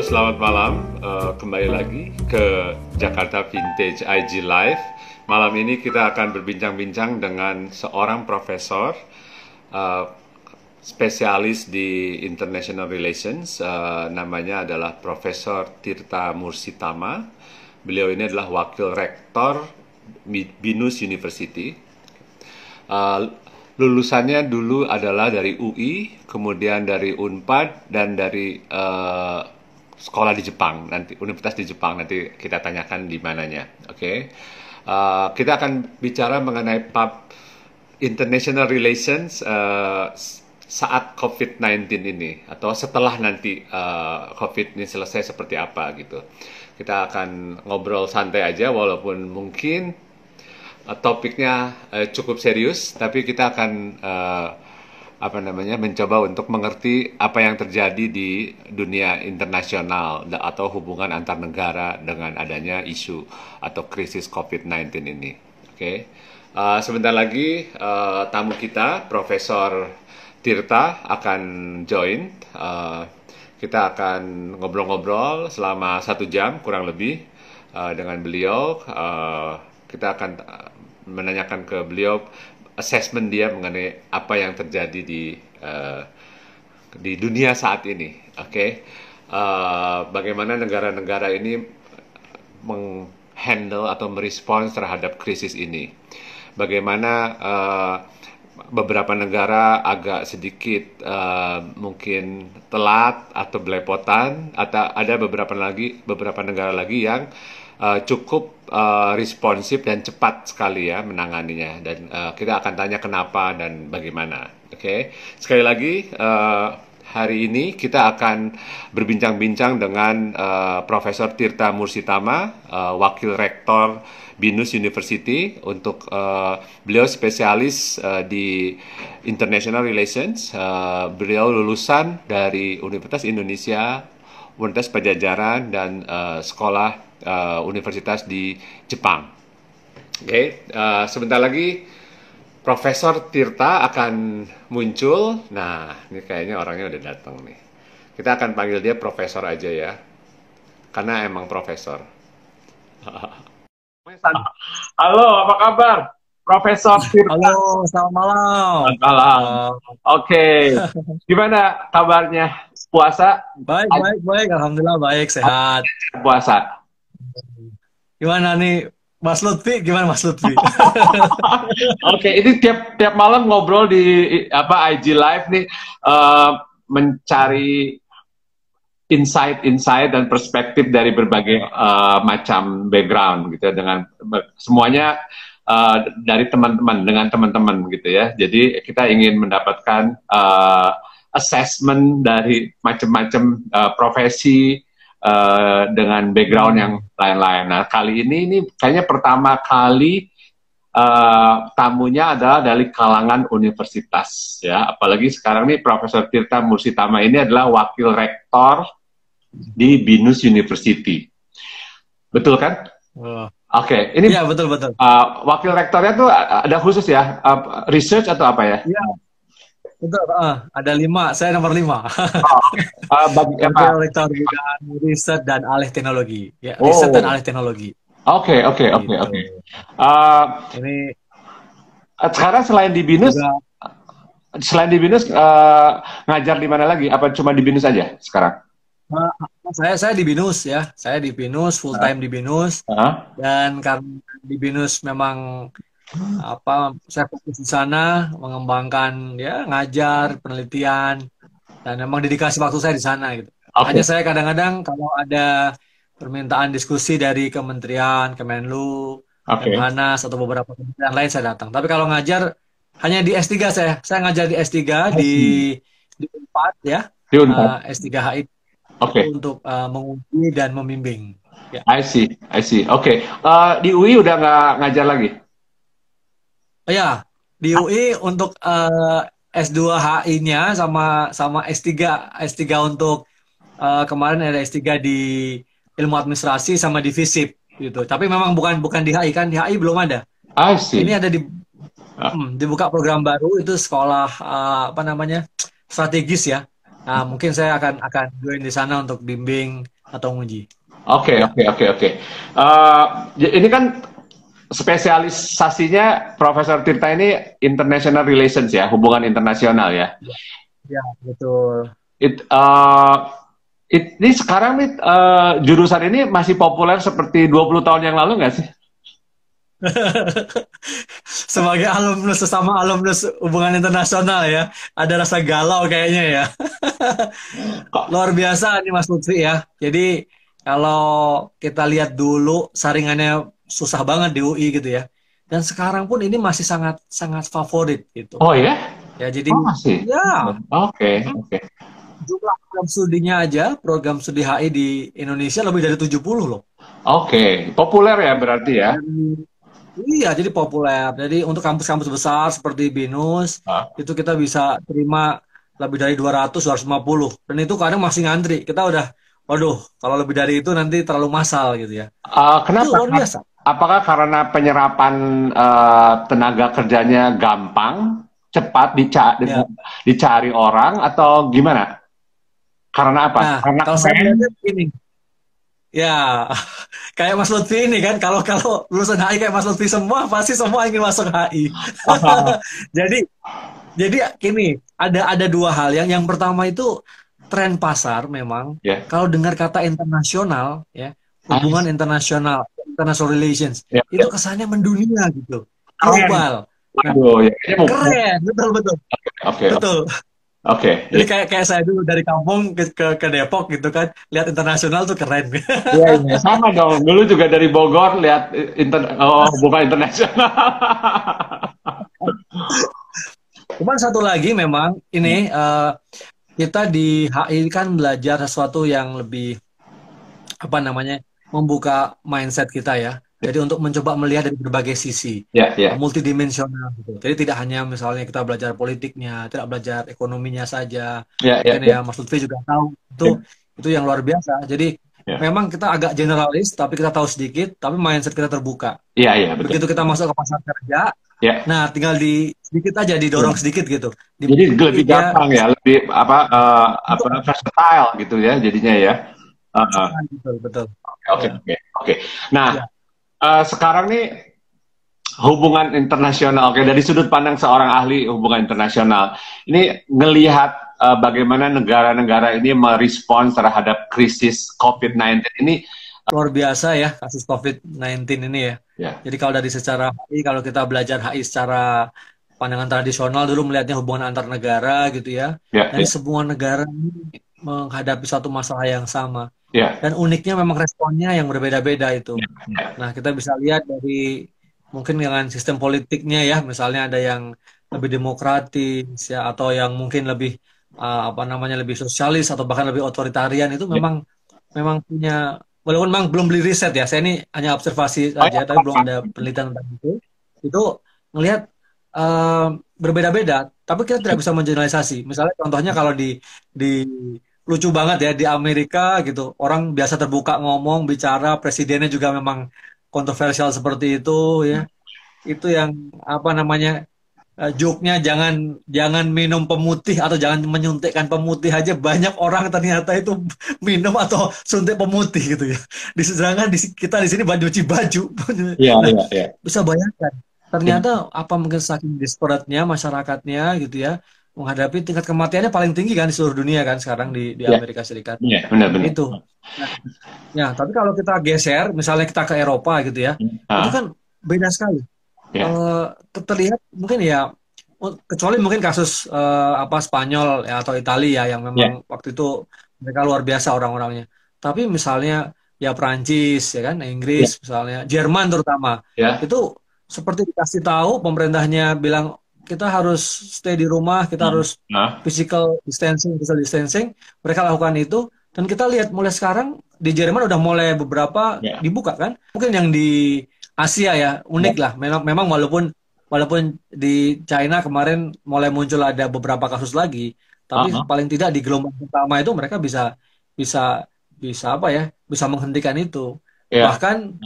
Selamat malam. Uh, kembali lagi ke Jakarta Vintage IG Live. Malam ini kita akan berbincang-bincang dengan seorang profesor uh, spesialis di International Relations. Uh, namanya adalah Profesor Tirta Mursitama. Beliau ini adalah wakil rektor Binus University. Uh, lulusannya dulu adalah dari UI, kemudian dari Unpad dan dari sekolah di Jepang nanti universitas di Jepang nanti kita tanyakan di mananya. Oke, okay? uh, kita akan bicara mengenai pub international relations uh, saat COVID-19 ini atau setelah nanti uh, COVID ini selesai seperti apa gitu. Kita akan ngobrol santai aja walaupun mungkin uh, topiknya uh, cukup serius, tapi kita akan uh, apa namanya mencoba untuk mengerti apa yang terjadi di dunia internasional atau hubungan antar negara dengan adanya isu atau krisis COVID-19 ini. Oke, okay? uh, sebentar lagi uh, tamu kita Profesor Tirta akan join. Uh, kita akan ngobrol-ngobrol selama satu jam kurang lebih uh, dengan beliau. Uh, kita akan menanyakan ke beliau assessment dia mengenai apa yang terjadi di uh, di dunia saat ini. Oke, okay? uh, bagaimana negara-negara ini menghandle atau merespons terhadap krisis ini? Bagaimana uh, beberapa negara agak sedikit uh, mungkin telat atau belepotan, atau ada beberapa lagi beberapa negara lagi yang uh, cukup uh, responsif dan cepat sekali ya menanganinya dan uh, kita akan tanya kenapa dan bagaimana. Oke, okay? sekali lagi uh, hari ini kita akan berbincang-bincang dengan uh, Profesor Tirta Mursitama, uh, Wakil Rektor Binus University untuk uh, beliau spesialis uh, di International Relations. Uh, beliau lulusan dari Universitas Indonesia, Universitas Pajajaran dan uh, Sekolah uh, universitas di Jepang. Oke, okay, uh, sebentar lagi Profesor Tirta akan muncul. Nah, ini kayaknya orangnya udah datang nih. Kita akan panggil dia Profesor aja ya, karena emang Profesor. Halo, apa kabar? Profesor Tirta. Halo, selamat malam. Selamat malam. Oke, okay. gimana kabarnya? Puasa? Baik, baik, baik. Alhamdulillah baik, sehat. Puasa. Gimana nih Mas Lutfi? Gimana Mas Lutfi? Oke, okay, ini tiap tiap malam ngobrol di apa IG Live nih uh, mencari insight-insight dan perspektif dari berbagai uh, macam background gitu ya dengan semuanya uh, dari teman-teman dengan teman-teman gitu ya. Jadi kita ingin mendapatkan uh, assessment dari macam-macam uh, profesi uh, dengan background yang lain-lain. Nah kali ini ini kayaknya pertama kali uh, tamunya adalah dari kalangan universitas ya. Apalagi sekarang nih Profesor Tirta Mursitama ini adalah wakil rektor di Binus University. Betul kan? Oh. Oke, okay. ini ya betul betul. Uh, wakil rektornya tuh ada khusus ya, uh, research atau apa ya? Iya, Betul, uh, ada lima. Saya nomor lima. Oh, uh, bagi apa? Rektor bidang riset dan alih teknologi. Ya, oh. riset dan alih teknologi. Oke, oke, oke, gitu. oke. Ini sekarang selain di binus, juga, selain di binus uh, ngajar di mana lagi? Apa cuma di binus aja sekarang? Uh, saya saya di binus ya. Saya di binus full time uh. di binus. Uh. Dan karena di binus memang apa saya fokus di sana mengembangkan ya ngajar penelitian dan memang dedikasi waktu saya di sana gitu. Okay. Hanya saya kadang-kadang kalau ada permintaan diskusi dari kementerian, Kemenlu, okay. Kemhanas atau beberapa kementerian lain saya datang. Tapi kalau ngajar hanya di S3 saya. Saya ngajar di S3 di di Unpad ya. Di Unpad. Uh, S3 HI. Oke. Okay. Untuk uh, menguji dan membimbing. Ya. I see, I see. Oke. Okay. Uh, di UI udah nggak ngajar lagi? Oh ya, di UI untuk uh, S2 HI-nya sama sama S3 S3 untuk uh, kemarin ada S3 di ilmu administrasi sama di FISIP gitu. Tapi memang bukan bukan di HI kan di HI belum ada. I see. Ini ada di hmm, dibuka program baru itu sekolah uh, apa namanya? strategis ya. Nah, mungkin saya akan akan join di sana untuk bimbing atau nguji. Oke, oke, oke, oke. Eh, ini kan spesialisasinya Profesor Tirta ini international relations ya, hubungan internasional ya. Ya, betul. It, uh, it, ini sekarang nih uh, jurusan ini masih populer seperti 20 tahun yang lalu nggak sih? Sebagai alumnus sesama alumnus hubungan internasional ya, ada rasa galau kayaknya ya. Luar biasa nih Mas Lutfi ya. Jadi kalau kita lihat dulu saringannya susah banget di UI gitu ya. Dan sekarang pun ini masih sangat sangat favorit gitu. Oh ya? Ya jadi oh, masih. Ya. Oke, okay, oke. Okay. Jumlah program studinya aja, program studi HI di Indonesia lebih dari 70 loh. Oke, okay. populer ya berarti ya. Dan, iya, jadi populer. Jadi untuk kampus-kampus besar seperti BINUS, ah. itu kita bisa terima lebih dari 200 250. Dan itu kadang masih ngantri. Kita udah waduh, kalau lebih dari itu nanti terlalu massal gitu ya. Uh, kenapa? Itu luar biasa. Apakah karena penyerapan uh, tenaga kerjanya gampang, cepat dicari, ya. dicari orang atau gimana? Karena apa? Nah, karena kalau saya ini, ya kayak Mas Lutfi ini kan, kalau kalau lulusan HI kayak Mas Lutfi semua pasti semua ingin masuk HI. jadi jadi gini, ada ada dua hal yang yang pertama itu tren pasar memang. Yeah. Kalau dengar kata internasional ya hubungan internasional, international relations, ya, itu ya. kesannya mendunia gitu, global. Aduh, ya, keren, betul betul. Oke, okay, betul. Oke. Okay. Jadi kayak kayak saya dulu dari kampung ke ke, ke Depok gitu kan, lihat internasional tuh keren. Iya, ya, sama dong. Dulu juga dari Bogor lihat inter oh bukan internasional. Cuman satu lagi memang ini uh, kita di HI kan belajar sesuatu yang lebih apa namanya membuka mindset kita ya. Jadi untuk mencoba melihat dari berbagai sisi, yeah, yeah. multidimensional. Gitu. Jadi tidak hanya misalnya kita belajar politiknya, tidak belajar ekonominya saja. Yeah, yeah, yeah. ya Mas Lutfi juga tahu itu yeah. itu yang luar biasa. Jadi yeah. memang kita agak generalis, tapi kita tahu sedikit, tapi mindset kita terbuka. Iya yeah, iya. Yeah, Begitu kita masuk ke pasar kerja, yeah. nah tinggal di sedikit aja didorong yeah. sedikit gitu. Di, Jadi lebih gampang ya, lebih apa uh, apa versatile gitu ya jadinya ya. Uh, betul betul. Oke oke oke. Nah ya. uh, sekarang nih hubungan internasional. Oke dari sudut pandang seorang ahli hubungan internasional, ini ngelihat uh, bagaimana negara-negara ini merespons terhadap krisis COVID-19 ini luar biasa ya kasus COVID-19 ini ya. ya. Jadi kalau dari secara HI, kalau kita belajar HI secara pandangan tradisional dulu melihatnya hubungan antar negara gitu ya. ya Dan ya. semua negara menghadapi suatu masalah yang sama. Yeah. Dan uniknya memang responnya yang berbeda-beda itu. Yeah. Yeah. Nah, kita bisa lihat dari mungkin dengan sistem politiknya ya, misalnya ada yang lebih demokratis ya atau yang mungkin lebih uh, apa namanya lebih sosialis atau bahkan lebih otoritarian itu yeah. memang memang punya walaupun memang belum beli riset ya. Saya ini hanya observasi saja tapi belum ada penelitian tentang itu. Itu melihat uh, berbeda-beda, tapi kita tidak bisa mengeneralisasi. Misalnya contohnya kalau di di lucu banget ya di Amerika gitu orang biasa terbuka ngomong bicara presidennya juga memang kontroversial seperti itu ya itu yang apa namanya uh, joke-nya jangan jangan minum pemutih atau jangan menyuntikkan pemutih aja banyak orang ternyata itu minum atau suntik pemutih gitu ya. Di sedangkan di kita di sini baju cuci baju. Iya, nah, iya, iya. Bisa bayangkan. Ternyata apa mungkin saking disparate-nya masyarakatnya gitu ya menghadapi tingkat kematiannya paling tinggi kan di seluruh dunia kan sekarang di di ya. Amerika Serikat. Iya, benar-benar. Itu. Nah, ya, tapi kalau kita geser, misalnya kita ke Eropa gitu ya, ah. itu kan beda sekali. Ya. Uh, terlihat mungkin ya kecuali mungkin kasus uh, apa Spanyol ya, atau Italia ya, yang memang ya. waktu itu mereka luar biasa orang-orangnya. Tapi misalnya ya Prancis ya kan, Inggris ya. misalnya, Jerman terutama, ya. itu seperti dikasih tahu pemerintahnya bilang kita harus stay di rumah, kita hmm. harus nah. physical distancing, physical distancing. Mereka lakukan itu dan kita lihat mulai sekarang di Jerman udah mulai beberapa yeah. dibuka kan. Mungkin yang di Asia ya unik yeah. lah. Memang memang walaupun walaupun di China kemarin mulai muncul ada beberapa kasus lagi, tapi uh -huh. paling tidak di gelombang pertama itu mereka bisa bisa bisa apa ya? Bisa menghentikan itu. Yeah. Bahkan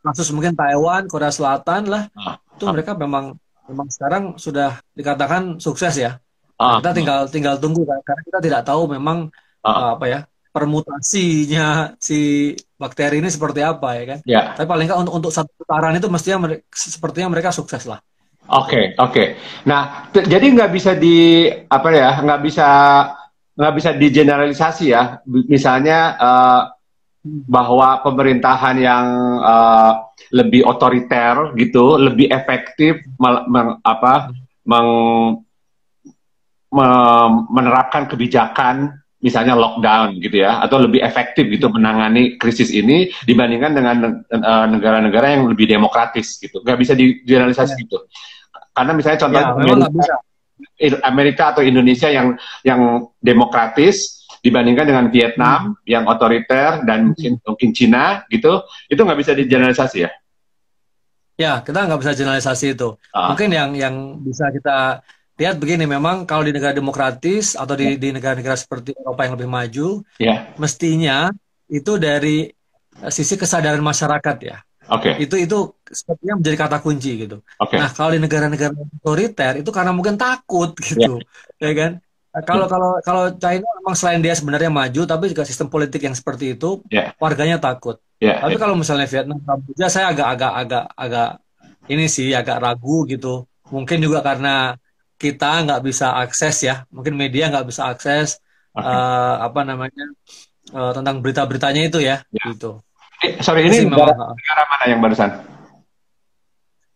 kasus mungkin Taiwan, Korea Selatan lah, uh -huh. itu mereka memang memang sekarang sudah dikatakan sukses ya. Uh, kita tinggal tinggal tunggu kan karena kita tidak tahu memang uh, uh, apa ya permutasinya si bakteri ini seperti apa ya kan. Yeah. Tapi paling nggak untuk untuk satu putaran itu mestinya sepertinya mereka sukses lah. Oke okay, oke. Okay. Nah jadi nggak bisa di apa ya nggak bisa nggak bisa digeneralisasi ya. Misalnya uh, bahwa pemerintahan yang uh, lebih otoriter gitu lebih efektif meng, apa meng, me, menerapkan kebijakan misalnya lockdown gitu ya atau lebih efektif gitu menangani krisis ini dibandingkan dengan eh, negara-negara yang lebih demokratis gitu nggak bisa digeneralisasi ya. gitu karena misalnya contoh ya, Amerika. Amerika atau Indonesia yang yang demokratis dibandingkan dengan Vietnam hmm. yang otoriter dan mungkin mungkin Cina gitu itu nggak bisa digeneralisasi ya ya kita nggak bisa generalisasi itu uh. mungkin yang yang bisa kita lihat begini memang kalau di negara demokratis atau di, ya. di negara-negara seperti Eropa yang lebih maju yeah. mestinya itu dari sisi kesadaran masyarakat ya Oke. Okay. Itu itu sepertinya menjadi kata kunci gitu. Okay. Nah kalau di negara-negara otoriter itu karena mungkin takut gitu, yeah. ya kan? Kalau kalau kalau China memang selain dia sebenarnya maju, tapi juga sistem politik yang seperti itu, yeah. warganya takut. Yeah, tapi yeah. kalau misalnya Vietnam, Kamboja, saya agak-agak agak agak ini sih agak ragu gitu. Mungkin juga karena kita nggak bisa akses ya, mungkin media nggak bisa akses okay. uh, eh, apa namanya uh, tentang berita-beritanya itu ya, yeah. gitu. Eh, sorry ini negara, negara mana yang barusan?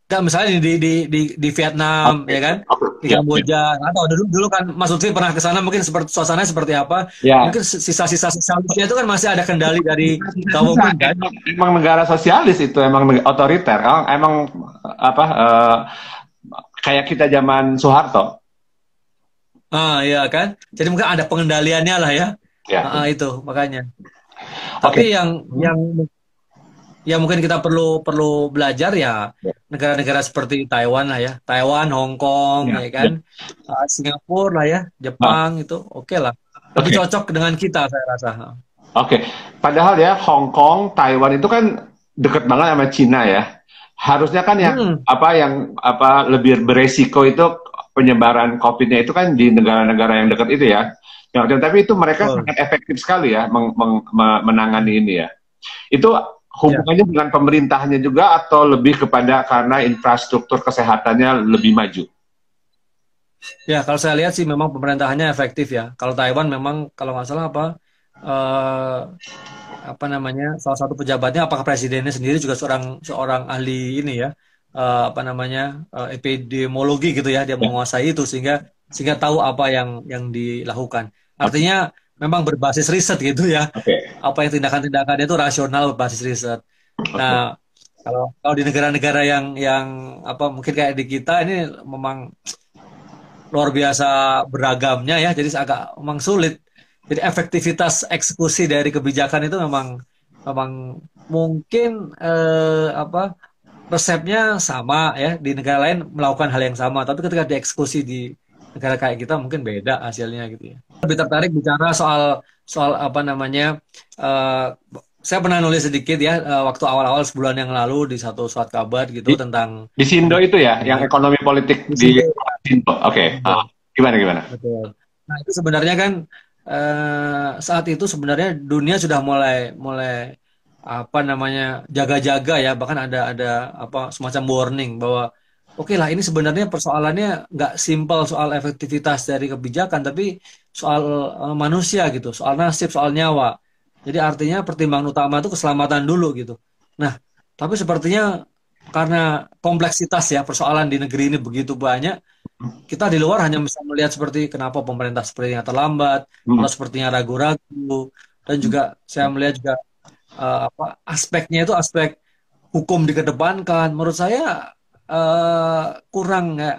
Nah, misalnya di di di di Vietnam okay. ya kan, di Kamboja. Ya, Atau dulu dulu kan Mas Lutfi pernah ke sana mungkin seperti suasananya seperti apa? Ya. Mungkin sisa-sisa sosialisnya itu kan masih ada kendali dari kaum kan. Emang negara sosialis itu emang otoriter. Emang, emang apa uh, kayak kita zaman Soeharto. Ah iya kan. Jadi mungkin ada pengendaliannya lah ya. Ya. Ah, itu makanya. Tapi okay. yang yang ya mungkin kita perlu perlu belajar ya, ya negara-negara seperti Taiwan lah ya, Taiwan, Hong Kong ya, ya kan, ya. Uh, Singapura lah ya, Jepang ah. itu oke okay lah, lebih okay. cocok dengan kita saya rasa. Oke, okay. padahal ya Hong Kong, Taiwan itu kan deket banget sama Cina ya. Harusnya kan yang hmm. apa yang apa lebih beresiko itu penyebaran COVID-nya itu kan di negara-negara yang dekat itu ya. Ya, tapi itu mereka oh. sangat efektif sekali ya meng, meng, menangani ini ya. Itu hubungannya ya. dengan pemerintahnya juga atau lebih kepada karena infrastruktur kesehatannya lebih maju? Ya, kalau saya lihat sih memang pemerintahannya efektif ya. Kalau Taiwan memang kalau nggak salah apa uh, apa namanya salah satu pejabatnya apakah presidennya sendiri juga seorang seorang ahli ini ya uh, apa namanya uh, epidemiologi gitu ya dia ya. menguasai itu sehingga sehingga tahu apa yang yang dilakukan. Artinya memang berbasis riset gitu ya. Okay. Apa yang tindakan-tindakannya itu rasional berbasis riset. Nah, kalau kalau di negara-negara yang yang apa mungkin kayak di kita ini memang luar biasa beragamnya ya, jadi agak memang sulit. Jadi efektivitas eksekusi dari kebijakan itu memang memang mungkin eh, apa resepnya sama ya di negara lain melakukan hal yang sama, tapi ketika dieksekusi di negara kayak kita mungkin beda hasilnya gitu ya. Lebih tertarik bicara soal soal apa namanya uh, saya pernah nulis sedikit ya uh, waktu awal-awal sebulan yang lalu di satu surat kabar gitu di, tentang di Sindo itu ya, ya. yang ekonomi politik di, Sindo. Oke, okay. uh, gimana gimana? Betul. Nah itu sebenarnya kan uh, saat itu sebenarnya dunia sudah mulai mulai apa namanya jaga-jaga ya bahkan ada ada apa semacam warning bahwa oke okay lah ini sebenarnya persoalannya nggak simpel soal efektivitas dari kebijakan tapi soal uh, manusia gitu soal nasib soal nyawa. Jadi artinya pertimbangan utama itu keselamatan dulu gitu. Nah tapi sepertinya karena kompleksitas ya persoalan di negeri ini begitu banyak kita di luar hanya bisa melihat seperti kenapa pemerintah sepertinya terlambat hmm. atau sepertinya ragu-ragu dan juga saya melihat juga uh, apa aspeknya itu aspek hukum dikedepankan. Menurut saya uh, kurang ya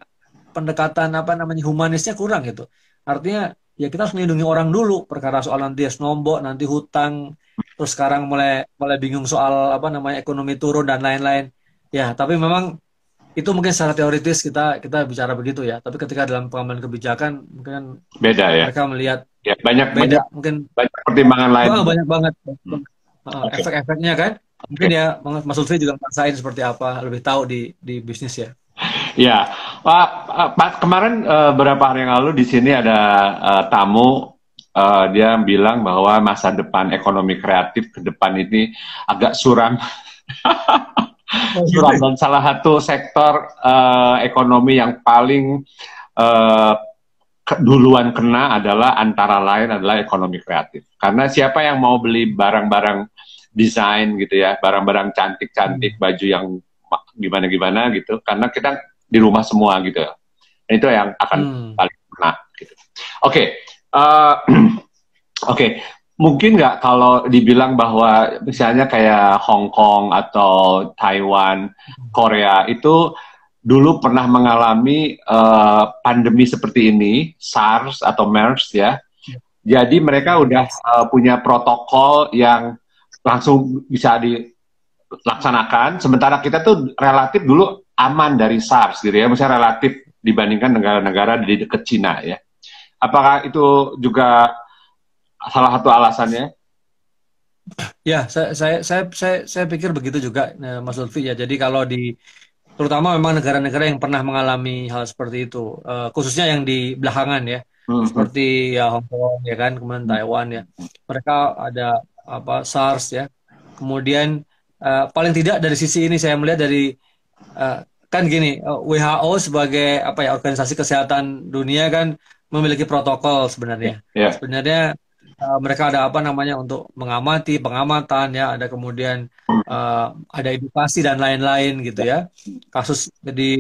pendekatan apa namanya humanisnya kurang gitu. Artinya ya kita harus melindungi orang dulu perkara soal nanti nombok nanti hutang terus sekarang mulai mulai bingung soal apa namanya ekonomi turun dan lain-lain. Ya, tapi memang itu mungkin secara teoritis kita kita bicara begitu ya. Tapi ketika dalam pengambilan kebijakan mungkin beda ya. Mereka melihat ya, banyak beda banyak, mungkin banyak pertimbangan lain. Oh, banyak banget. Hmm. Okay. Efek-efeknya kan mungkin ya Mas Lutfi juga ngerasain seperti apa lebih tahu di di bisnis ya ya Pak, kemarin uh, beberapa hari yang lalu di sini ada uh, tamu uh, dia bilang bahwa masa depan ekonomi kreatif ke depan ini agak suram. Oh, suram dan salah satu sektor uh, ekonomi yang paling uh, duluan kena adalah antara lain adalah ekonomi kreatif. Karena siapa yang mau beli barang-barang desain gitu ya, barang-barang cantik-cantik, baju yang gimana-gimana gitu, karena kita di rumah semua gitu. Dan itu yang akan hmm. paling kena. Gitu. Oke, okay. uh, oke. Okay. Mungkin nggak kalau dibilang bahwa misalnya kayak Hong Kong atau Taiwan, Korea itu dulu pernah mengalami uh, pandemi seperti ini, SARS atau MERS ya. Jadi mereka udah uh, punya protokol yang langsung bisa dilaksanakan. Sementara kita tuh relatif dulu aman dari SARS gitu ya, misalnya relatif dibandingkan negara-negara di dekat Cina ya. Apakah itu juga salah satu alasannya? Ya, saya saya saya saya, saya pikir begitu juga, eh, Mas Lutfi ya. Jadi kalau di terutama memang negara-negara yang pernah mengalami hal seperti itu, uh, khususnya yang di belakangan ya, hmm. seperti ya Hong Kong ya kan, kemudian Taiwan ya, mereka ada apa SARS ya, kemudian uh, paling tidak dari sisi ini saya melihat dari uh, kan gini, WHO sebagai apa ya organisasi kesehatan dunia kan memiliki protokol sebenarnya, yeah. sebenarnya uh, mereka ada apa namanya untuk mengamati pengamatan ya ada kemudian uh, ada edukasi dan lain-lain gitu ya. Kasus di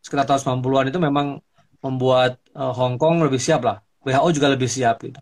sekitar tahun 90-an itu memang membuat uh, Hong Kong lebih siap lah. WHO juga lebih siap gitu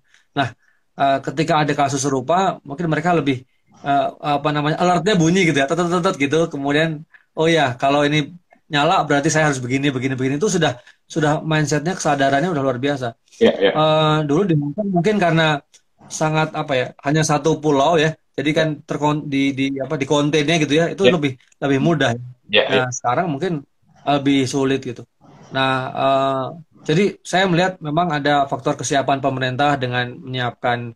uh, ketika ada kasus serupa mungkin mereka lebih uh, apa namanya alertnya bunyi gitu ya tetet tetet gitu kemudian oh ya kalau ini nyala berarti saya harus begini begini begini itu sudah sudah mindsetnya kesadarannya udah luar biasa. Yeah, yeah. Uh, dulu di Hongkong mungkin karena sangat apa ya hanya satu pulau ya jadi kan terkon di di apa di kontennya gitu ya itu yeah. lebih lebih mudah. Yeah, nah yeah. sekarang mungkin lebih sulit gitu. Nah uh, jadi saya melihat memang ada faktor kesiapan pemerintah dengan menyiapkan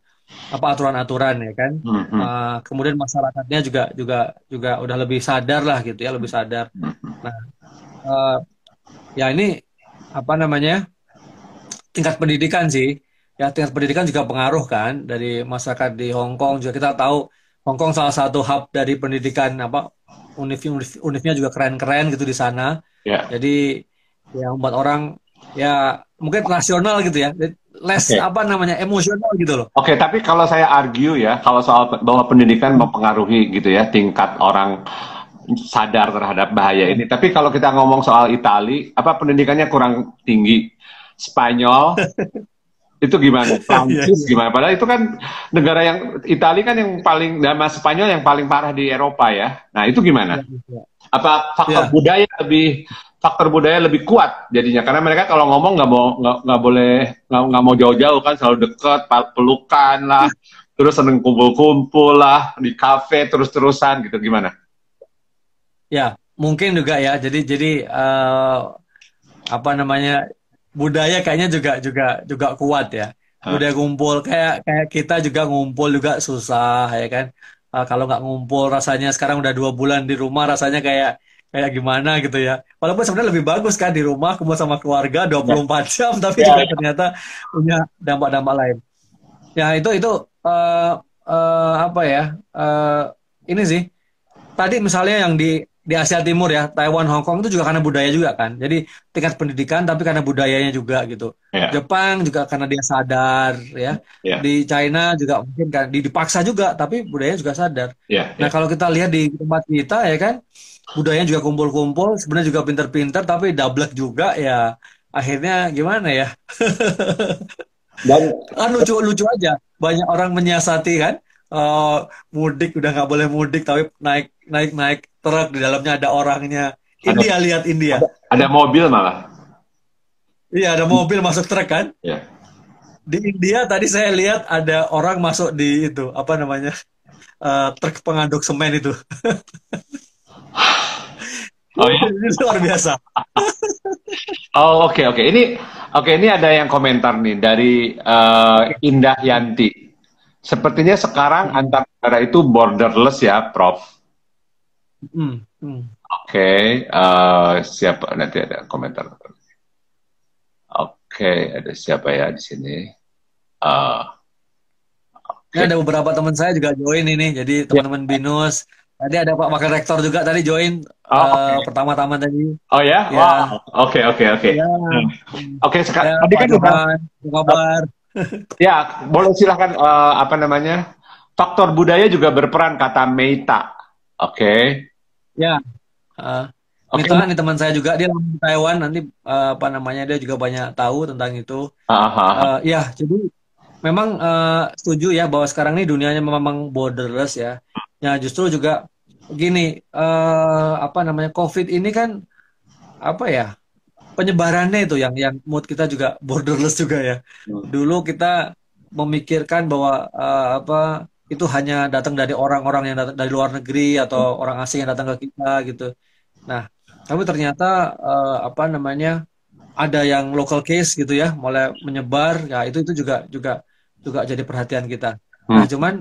apa aturan-aturan ya kan. Mm -hmm. uh, kemudian masyarakatnya juga juga juga udah lebih sadar lah gitu ya lebih sadar. Mm-hmm. Nah uh, ya ini apa namanya tingkat pendidikan sih ya tingkat pendidikan juga pengaruh kan dari masyarakat di Hong Kong juga kita tahu Hong Kong salah satu hub dari pendidikan apa univ, univ univnya juga keren-keren gitu di sana yeah. jadi yang membuat orang ya mungkin rasional gitu ya less okay. apa namanya emosional gitu loh. Oke, okay, tapi kalau saya argue ya, kalau soal bahwa pendidikan mempengaruhi gitu ya tingkat orang sadar terhadap bahaya ini. Tapi kalau kita ngomong soal Itali, apa pendidikannya kurang tinggi? Spanyol itu gimana? Iya, Prancis iya. gimana? Padahal itu kan negara yang Italia kan yang paling nama Spanyol yang paling parah di Eropa ya. Nah itu gimana? Apa faktor ya. budaya lebih faktor budaya lebih kuat jadinya karena mereka kalau ngomong nggak mau nggak boleh nggak mau jauh-jauh kan selalu deket pelukan lah terus seneng kumpul-kumpul lah di kafe terus-terusan gitu gimana? Ya, mungkin juga ya. Jadi jadi uh, apa namanya budaya kayaknya juga juga juga kuat ya. Udah ngumpul kayak kayak kita juga ngumpul juga susah ya kan. Uh, kalau nggak ngumpul rasanya sekarang udah dua bulan di rumah rasanya kayak kayak gimana gitu ya. Walaupun sebenarnya lebih bagus kan di rumah kumpul sama keluarga 24 ya. jam tapi ya, juga ya. ternyata punya dampak-dampak lain. Ya itu itu uh, uh, apa ya? Uh, ini sih tadi misalnya yang di di Asia Timur ya, Taiwan, Hong Kong itu juga karena budaya juga kan. Jadi tingkat pendidikan tapi karena budayanya juga gitu. Yeah. Jepang juga karena dia sadar ya. Yeah. Di China juga mungkin kan dipaksa juga tapi budayanya juga sadar. Yeah. Nah, yeah. kalau kita lihat di tempat kita ya kan budayanya juga kumpul-kumpul, sebenarnya juga pinter-pinter tapi double juga ya. Akhirnya gimana ya? Dan kan lucu-lucu aja. Banyak orang menyiasati kan uh, mudik udah nggak boleh mudik tapi naik naik naik truk di dalamnya ada orangnya. India ada, lihat India. Ada, ada mobil malah. Iya ada mobil masuk truk kan? Iya. Di India tadi saya lihat ada orang masuk di itu apa namanya uh, truk pengaduk semen itu. Oh iya. ini luar biasa. oh oke okay, oke okay. ini oke okay, ini ada yang komentar nih dari uh, Indah Yanti. Sepertinya sekarang antar negara itu borderless ya, Prof. Hmm. Hmm. okay. uh, eh, siapa nanti ada komentar. Oke, okay. ada siapa ya di sini? Uh, okay. Ini ada beberapa teman saya juga join ini, jadi teman-teman yeah. Binus. Tadi ada Pak Wakil Rektor juga tadi join oh, uh, okay. pertama-tama tadi. Oh ya? ya. Wow. Oke oke oke. Ya. Oke sekarang ya, tadi kan udah kabar. ya boleh silahkan uh, apa namanya faktor budaya juga berperan kata Meita. Oke. Okay. Ya. Uh, okay. Meita ini teman saya juga dia di Taiwan nanti uh, apa namanya dia juga banyak tahu tentang itu. Uh, ya jadi memang uh, setuju ya bahwa sekarang ini dunianya memang borderless ya. Ya justru juga gini uh, apa namanya COVID ini kan apa ya penyebarannya itu yang yang mood kita juga borderless juga ya. Hmm. Dulu kita memikirkan bahwa uh, apa itu hanya datang dari orang-orang yang datang dari luar negeri atau hmm. orang asing yang datang ke kita gitu. Nah, tapi ternyata uh, apa namanya ada yang local case gitu ya, mulai menyebar. Ya itu itu juga juga juga jadi perhatian kita. Hmm. Nah, cuman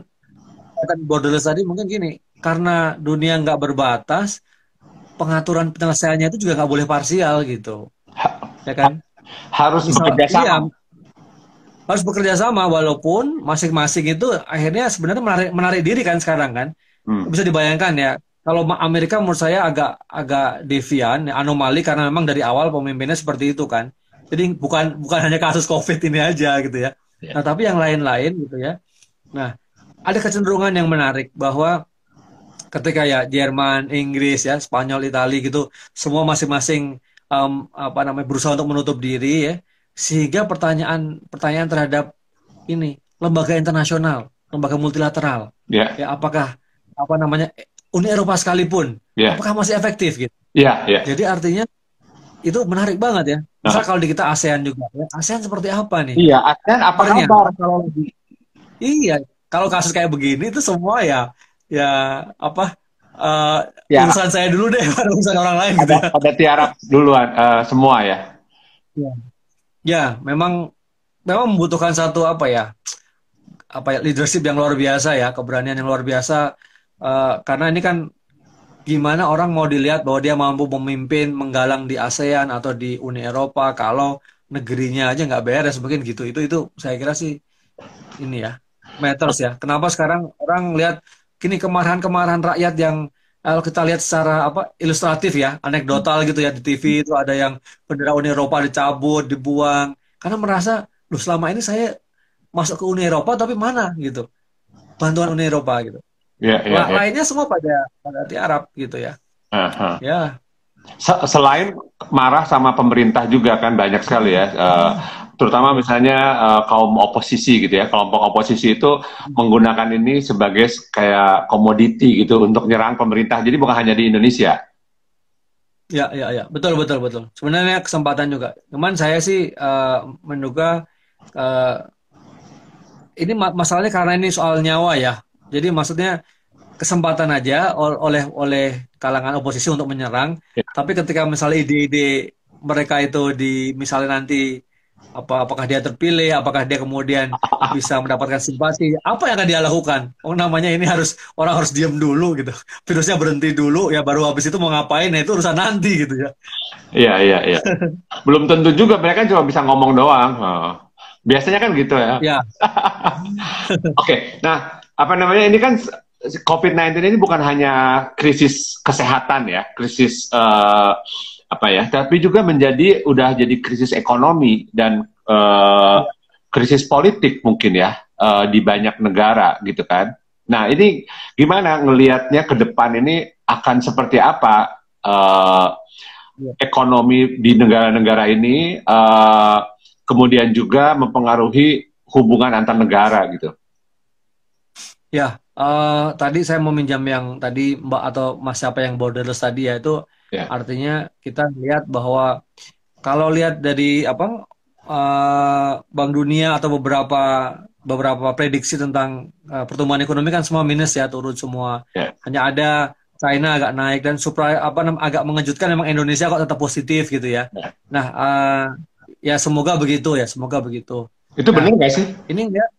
kan borderless tadi mungkin gini, karena dunia nggak berbatas, pengaturan penyelesaiannya itu juga nggak boleh parsial gitu, ya kan? Harus Misal, bekerja sama. Iya, harus bekerja sama walaupun masing-masing itu akhirnya sebenarnya menarik menarik diri kan sekarang kan hmm. bisa dibayangkan ya kalau Amerika menurut saya agak agak devian anomali karena memang dari awal pemimpinnya seperti itu kan jadi bukan bukan hanya kasus covid ini aja gitu ya yeah. nah tapi yang lain-lain gitu ya nah ada kecenderungan yang menarik bahwa ketika ya Jerman Inggris ya Spanyol Italia gitu semua masing-masing um, apa namanya berusaha untuk menutup diri ya sehingga pertanyaan pertanyaan terhadap ini lembaga internasional, lembaga multilateral, yeah. ya apakah apa namanya Uni Eropa sekalipun, yeah. apakah masih efektif gitu? Yeah, yeah. Jadi artinya itu menarik banget ya. Misal nah. kalau di kita ASEAN juga, ya, ASEAN seperti apa nih? Iya, ASEAN apa kabar kalau lagi? Iya, kalau kasus kayak begini itu semua ya, ya apa? Uh, ya. urusan saya dulu deh, urusan orang lain. Ada, gitu ya. ada tiarap duluan uh, semua ya. ya ya memang memang membutuhkan satu apa ya apa ya leadership yang luar biasa ya keberanian yang luar biasa. Uh, karena ini kan gimana orang mau dilihat bahwa dia mampu memimpin menggalang di ASEAN atau di Uni Eropa kalau negerinya aja nggak beres mungkin gitu. Itu itu saya kira sih ini ya matters ya. Kenapa sekarang orang lihat kini kemarahan-kemarahan rakyat yang kalau kita lihat secara apa ilustratif ya, anekdotal gitu ya di TV itu ada yang bendera Uni Eropa dicabut, dibuang karena merasa lu selama ini saya masuk ke Uni Eropa tapi mana gitu bantuan Uni Eropa gitu. Ya, ya, ya. Lainnya semua pada pada di Arab gitu ya. -huh. Ya. Selain marah sama pemerintah juga kan banyak sekali ya. Uh, terutama misalnya uh, kaum oposisi gitu ya. Kelompok oposisi itu menggunakan ini sebagai kayak komoditi gitu untuk nyerang pemerintah. Jadi bukan hanya di Indonesia. Ya ya ya. Betul betul betul. Sebenarnya kesempatan juga. Cuman saya sih uh, menduga uh, ini masalahnya karena ini soal nyawa ya. Jadi maksudnya kesempatan aja oleh oleh kalangan oposisi untuk menyerang. Ya. tapi ketika misalnya ide-ide mereka itu di misalnya nanti apa apakah dia terpilih? Apakah dia kemudian bisa mendapatkan simpati? Apa yang akan dia lakukan? Oh namanya ini harus orang harus diam dulu gitu. Virusnya berhenti dulu ya baru habis itu mau ngapain? Nah itu urusan nanti gitu ya. Iya iya iya. Belum tentu juga mereka cuma bisa ngomong doang. Oh. biasanya kan gitu ya. Ya oke okay. nah apa namanya? Ini kan COVID-19 ini bukan hanya krisis kesehatan ya. Krisis uh, apa ya, tapi juga menjadi udah jadi krisis ekonomi dan uh, krisis politik mungkin ya uh, di banyak negara gitu kan. Nah ini gimana ngelihatnya ke depan ini akan seperti apa uh, ekonomi di negara-negara ini, uh, kemudian juga mempengaruhi hubungan antar negara gitu. Ya, uh, tadi saya meminjam yang tadi Mbak atau Mas siapa yang borderless tadi ya itu Yeah. Artinya kita lihat bahwa kalau lihat dari apa uh, Bank Dunia atau beberapa beberapa prediksi tentang uh, pertumbuhan ekonomi kan semua minus ya turun semua. Yeah. Hanya ada China agak naik dan supra apa agak mengejutkan memang Indonesia kok tetap positif gitu ya. Yeah. Nah, uh, ya semoga begitu ya, semoga begitu. Itu nah, benar nggak sih? Ini enggak.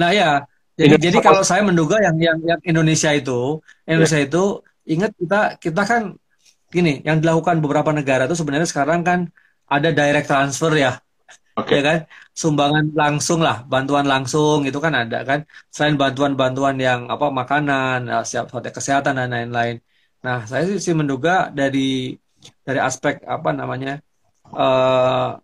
Nah ya, jadi jadi kalau saya menduga yang yang yang Indonesia itu Indonesia yeah. itu ingat kita kita kan gini, yang dilakukan beberapa negara itu sebenarnya sekarang kan ada direct transfer ya. Oke okay. ya kan? Sumbangan langsung lah, bantuan langsung itu kan ada kan. Selain bantuan-bantuan yang apa makanan, eh, siap kesehatan dan lain-lain. Nah, saya sih menduga dari dari aspek apa namanya uh,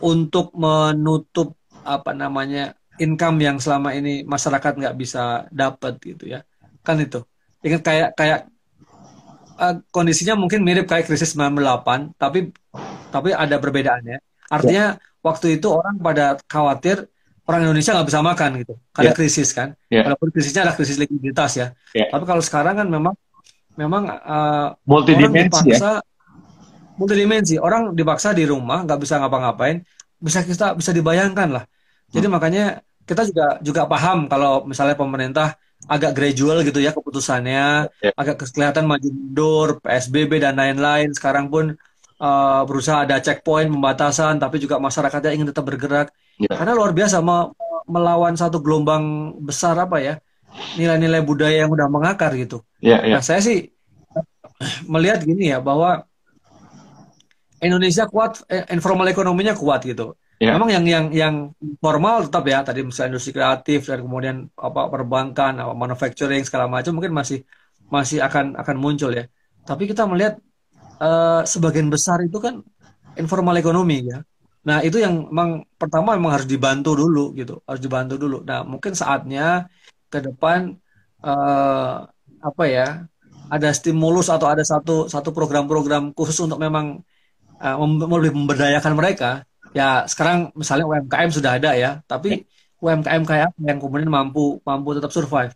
untuk menutup apa namanya income yang selama ini masyarakat nggak bisa dapat gitu ya kan itu ingat kayak kayak uh, kondisinya mungkin mirip kayak krisis 98 tapi tapi ada perbedaannya artinya ya. waktu itu orang pada khawatir orang Indonesia nggak bisa makan gitu karena ya. krisis kan ya. walaupun krisisnya adalah krisis likuiditas ya, ya. tapi kalau sekarang kan memang memang uh, multidimensi ya multidimensi orang dipaksa di rumah nggak bisa ngapa-ngapain bisa kita bisa dibayangkan lah jadi hmm. makanya kita juga juga paham kalau misalnya pemerintah agak gradual gitu ya keputusannya, yeah. agak kelihatan maju mundur, PSBB dan lain-lain. Sekarang pun uh, berusaha ada checkpoint pembatasan, tapi juga masyarakatnya ingin tetap bergerak. Yeah. Karena luar biasa me melawan satu gelombang besar apa ya nilai-nilai budaya yang udah mengakar gitu. Yeah, yeah. Nah saya sih melihat gini ya bahwa Indonesia kuat, eh, informal ekonominya kuat gitu. Yeah. Memang yang yang yang formal tetap ya tadi misalnya industri kreatif dan kemudian apa perbankan, apa manufacturing segala macam mungkin masih masih akan akan muncul ya. Tapi kita melihat uh, sebagian besar itu kan informal ekonomi ya. Nah itu yang memang pertama memang harus dibantu dulu gitu, harus dibantu dulu. Nah mungkin saatnya ke depan uh, apa ya ada stimulus atau ada satu satu program-program khusus untuk memang uh, lebih memberdayakan mereka ya sekarang misalnya UMKM sudah ada ya, tapi UMKM kayak yang kemudian mampu mampu tetap survive.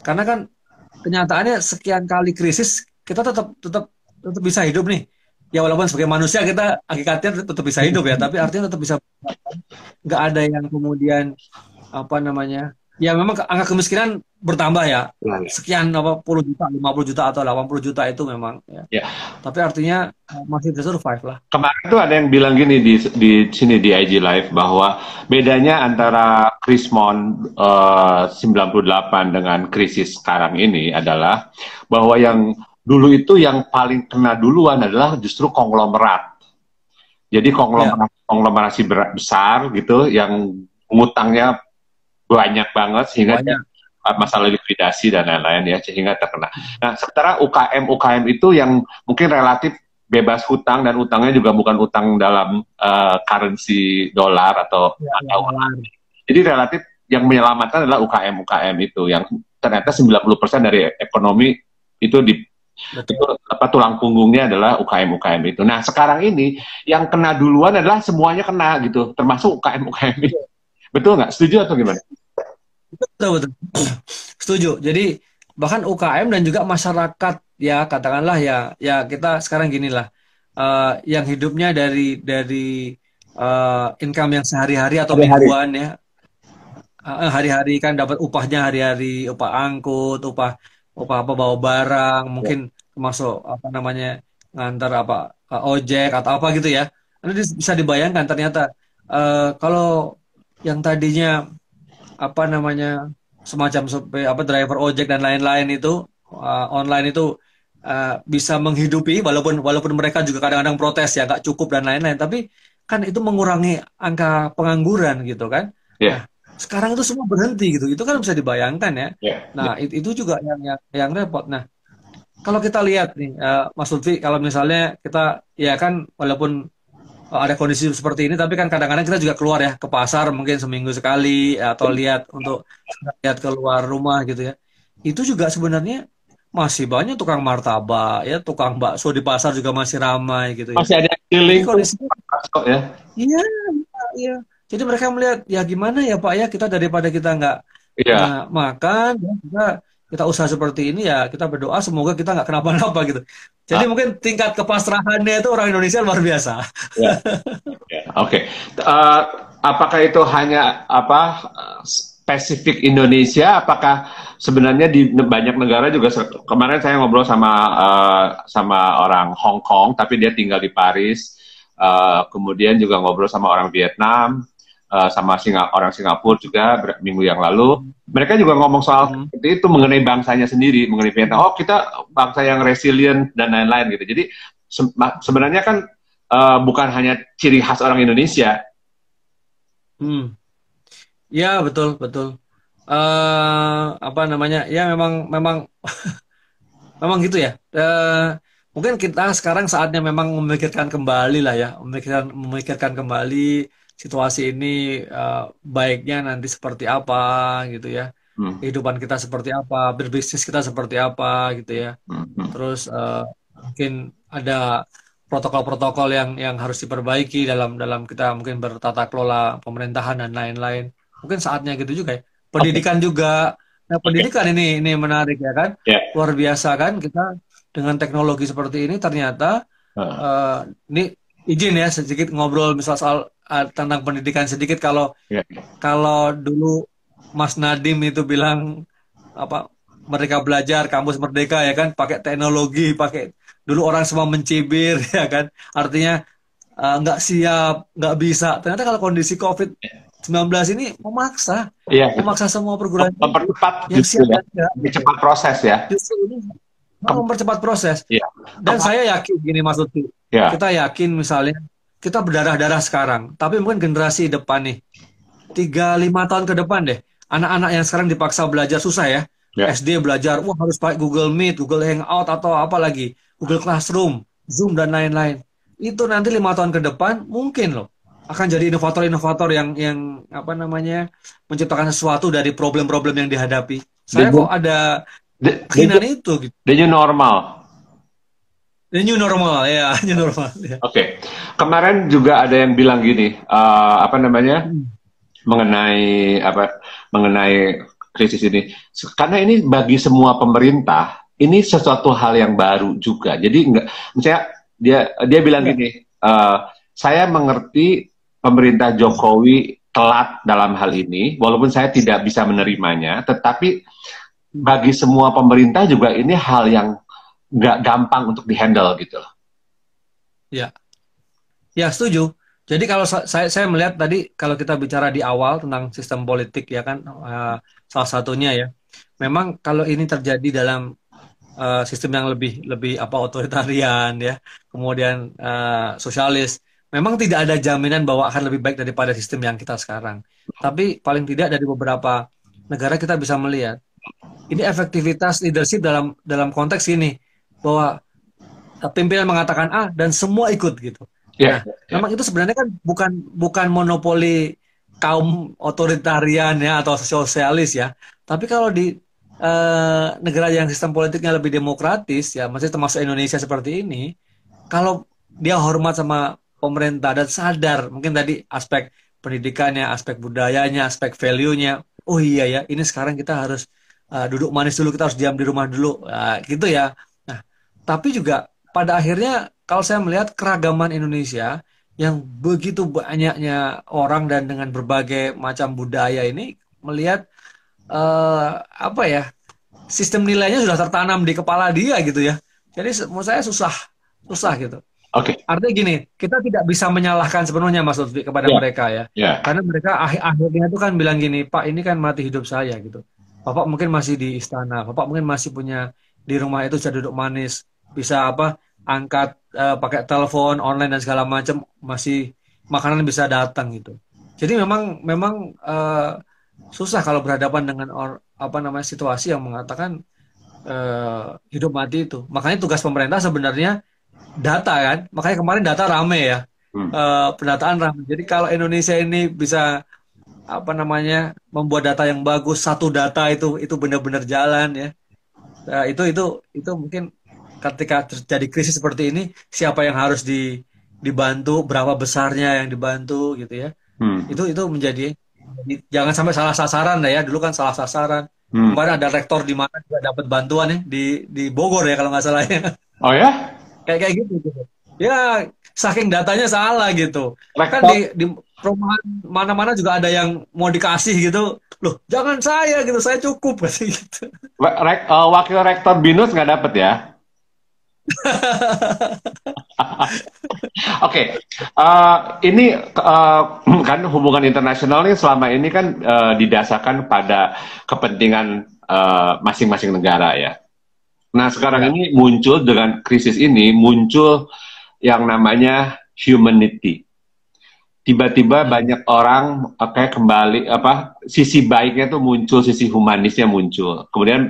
Karena kan kenyataannya sekian kali krisis kita tetap tetap tetap bisa hidup nih. Ya walaupun sebagai manusia kita hakikatnya tetap bisa hidup ya, tapi artinya tetap bisa nggak ada yang kemudian apa namanya ya memang angka kemiskinan bertambah ya. ya, ya. Sekian apa puluh juta, 50 juta atau 80 juta itu memang ya. ya. Tapi artinya eh, masih bisa survive lah. Kemarin tuh ada yang bilang gini di di sini di IG Live bahwa bedanya antara Krismon uh, 98 dengan krisis sekarang ini adalah bahwa yang dulu itu yang paling kena duluan adalah justru konglomerat. Jadi konglomerat ya. konglomerasi besar gitu yang ngutangnya banyak banget sehingga banyak. masalah likuidasi dan lain-lain ya sehingga terkena. Nah, sementara UKM UKM itu yang mungkin relatif bebas hutang dan utangnya juga bukan utang dalam uh, currency dolar atau ya, ya. Jadi relatif yang menyelamatkan adalah UKM UKM itu yang ternyata 90% dari ekonomi itu di itu apa tulang punggungnya adalah UKM UKM itu. Nah, sekarang ini yang kena duluan adalah semuanya kena gitu, termasuk UKM UKM itu. Betul nggak? Setuju atau gimana? Betul, betul. Setuju. Jadi bahkan UKM dan juga masyarakat ya katakanlah ya ya kita sekarang gini lah. Uh, yang hidupnya dari dari uh, income yang sehari-hari atau mingguan ya. Hari-hari kan dapat upahnya hari-hari upah angkut upah upah apa bawa barang mungkin termasuk apa namanya ngantar apa uh, ojek atau apa gitu ya. Nanti bisa dibayangkan ternyata uh, kalau yang tadinya apa namanya semacam apa driver ojek dan lain-lain itu uh, online itu uh, bisa menghidupi walaupun walaupun mereka juga kadang-kadang protes ya nggak cukup dan lain-lain tapi kan itu mengurangi angka pengangguran gitu kan yeah. nah, sekarang itu semua berhenti gitu itu kan bisa dibayangkan ya yeah. nah yeah. itu juga yang yang yang repot nah kalau kita lihat nih uh, Mas Lutfi kalau misalnya kita ya kan walaupun ada kondisi seperti ini tapi kan kadang-kadang kita juga keluar ya ke pasar mungkin seminggu sekali atau lihat untuk lihat keluar rumah gitu ya. Itu juga sebenarnya masih banyak tukang martabak ya tukang bakso di pasar juga masih ramai gitu ya. Masih ada keliling. Kondisi ya. Iya iya. Jadi mereka melihat ya gimana ya pak ya kita daripada kita nggak iya. makan ya, kita kita usaha seperti ini ya kita berdoa semoga kita nggak kenapa-napa gitu. Jadi ah. mungkin tingkat kepasrahannya itu orang Indonesia luar biasa. Ya. ya. Oke, okay. uh, eh, apakah itu hanya apa spesifik Indonesia? Apakah sebenarnya di banyak negara juga kemarin saya ngobrol sama uh, sama orang Hong Kong, tapi dia tinggal di Paris. Uh, kemudian juga ngobrol sama orang Vietnam, uh, sama Singa orang Singapura juga minggu yang lalu. Mereka juga ngomong soal hmm. itu, itu mengenai bangsanya sendiri, mengenai Vietnam. Oh kita bangsa yang resilient dan lain-lain gitu. Jadi se sebenarnya kan uh, bukan hanya ciri khas orang Indonesia. Hmm. Ya betul betul. Uh, apa namanya? Ya memang memang memang gitu ya. Uh, mungkin kita sekarang saatnya memang memikirkan kembali lah ya, memikirkan memikirkan kembali situasi ini uh, baiknya nanti seperti apa gitu ya, hmm. kehidupan kita seperti apa, berbisnis kita seperti apa gitu ya, hmm. terus uh, mungkin ada protokol-protokol yang yang harus diperbaiki dalam dalam kita mungkin bertata kelola pemerintahan dan lain-lain, mungkin saatnya gitu juga ya, pendidikan okay. juga, nah pendidikan okay. ini ini menarik ya kan, yeah. luar biasa kan kita dengan teknologi seperti ini ternyata uh. Uh, ini izin ya sedikit ngobrol misal soal uh, tentang pendidikan sedikit kalau yeah. kalau dulu Mas Nadim itu bilang apa mereka belajar kampus merdeka ya kan pakai teknologi pakai dulu orang semua mencibir ya kan artinya nggak uh, siap nggak bisa ternyata kalau kondisi covid 19 ini memaksa yeah. memaksa semua perguruan mempercepat yang siap ya. proses ya justru ini mempercepat proses. Ya. Dan saya yakin gini Mas Lutfi. Ya. Kita yakin misalnya kita berdarah-darah sekarang, tapi mungkin generasi depan nih, tiga lima tahun ke depan deh, anak-anak yang sekarang dipaksa belajar susah ya. ya. SD belajar, wah harus pakai Google Meet, Google Hangout atau apa lagi, Google Classroom, Zoom dan lain-lain. Itu nanti lima tahun ke depan mungkin loh akan jadi inovator-inovator yang yang apa namanya menciptakan sesuatu dari problem-problem yang dihadapi. Saya kok ada the, itu gitu. The new normal. The new normal ya, new normal. Ya. Oke, okay. kemarin juga ada yang bilang gini, uh, apa namanya, hmm. mengenai apa, mengenai krisis ini, karena ini bagi semua pemerintah ini sesuatu hal yang baru juga. Jadi enggak, misalnya dia dia bilang ya. gini, uh, saya mengerti pemerintah Jokowi telat dalam hal ini, walaupun saya tidak bisa menerimanya, tetapi bagi semua pemerintah juga ini hal yang nggak gampang untuk dihandle gitu loh. Ya, ya setuju. Jadi kalau saya saya melihat tadi kalau kita bicara di awal tentang sistem politik ya kan uh, salah satunya ya, memang kalau ini terjadi dalam uh, sistem yang lebih lebih apa otoritarian ya, kemudian uh, sosialis, memang tidak ada jaminan bahwa akan lebih baik daripada sistem yang kita sekarang. Tapi paling tidak dari beberapa negara kita bisa melihat ini efektivitas leadership dalam dalam konteks ini bahwa pimpinan mengatakan A dan semua ikut gitu. Yeah, nah, yeah. memang itu sebenarnya kan bukan bukan monopoli kaum otoritarian ya atau sosialis ya. Tapi kalau di uh, negara yang sistem politiknya lebih demokratis ya, masih termasuk Indonesia seperti ini, kalau dia hormat sama pemerintah dan sadar mungkin tadi aspek pendidikannya, aspek budayanya, aspek value-nya. Oh iya ya, ini sekarang kita harus uh, duduk manis dulu kita harus diam di rumah dulu uh, gitu ya tapi juga pada akhirnya kalau saya melihat keragaman Indonesia yang begitu banyaknya orang dan dengan berbagai macam budaya ini melihat uh, apa ya sistem nilainya sudah tertanam di kepala dia gitu ya jadi menurut saya susah susah gitu Oke. Okay. Artinya gini, kita tidak bisa menyalahkan sepenuhnya Mas Lutfi kepada yeah. mereka ya. Yeah. Karena mereka akhir akhirnya itu kan bilang gini, Pak ini kan mati hidup saya gitu. Bapak mungkin masih di istana, Bapak mungkin masih punya di rumah itu bisa duduk manis, bisa apa angkat uh, pakai telepon online dan segala macam masih makanan bisa datang gitu. Jadi memang memang uh, susah kalau berhadapan dengan or, apa namanya situasi yang mengatakan uh, hidup mati itu. Makanya tugas pemerintah sebenarnya data kan. Makanya kemarin data rame ya. Hmm. Uh, pendataan rame. Jadi kalau Indonesia ini bisa apa namanya membuat data yang bagus satu data itu itu benar-benar jalan ya nah, itu itu itu mungkin ketika terjadi krisis seperti ini siapa yang harus di dibantu berapa besarnya yang dibantu gitu ya. Hmm. itu itu menjadi jangan sampai salah sasaran ya. Dulu kan salah sasaran. Hmm. kemarin ada rektor di mana juga dapat bantuan ya di di Bogor ya kalau nggak salah ya. Oh ya? Kayak kayak gitu, gitu. Ya saking datanya salah gitu. Rektor, kan di, di perumahan mana-mana juga ada yang mau dikasih gitu. Loh jangan saya gitu saya cukup. Gitu. Rek, uh, wakil rektor binus nggak dapet ya okay. uh, eh, ini uh, kan hubungan internasional ini selama ini kan uh, didasarkan pada kepentingan masing-masing uh, negara ya. Nah sekarang ya. ini muncul dengan krisis ini muncul yang namanya humanity. Tiba-tiba hmm. banyak orang kayak kembali apa sisi baiknya tuh muncul, sisi humanisnya muncul. Kemudian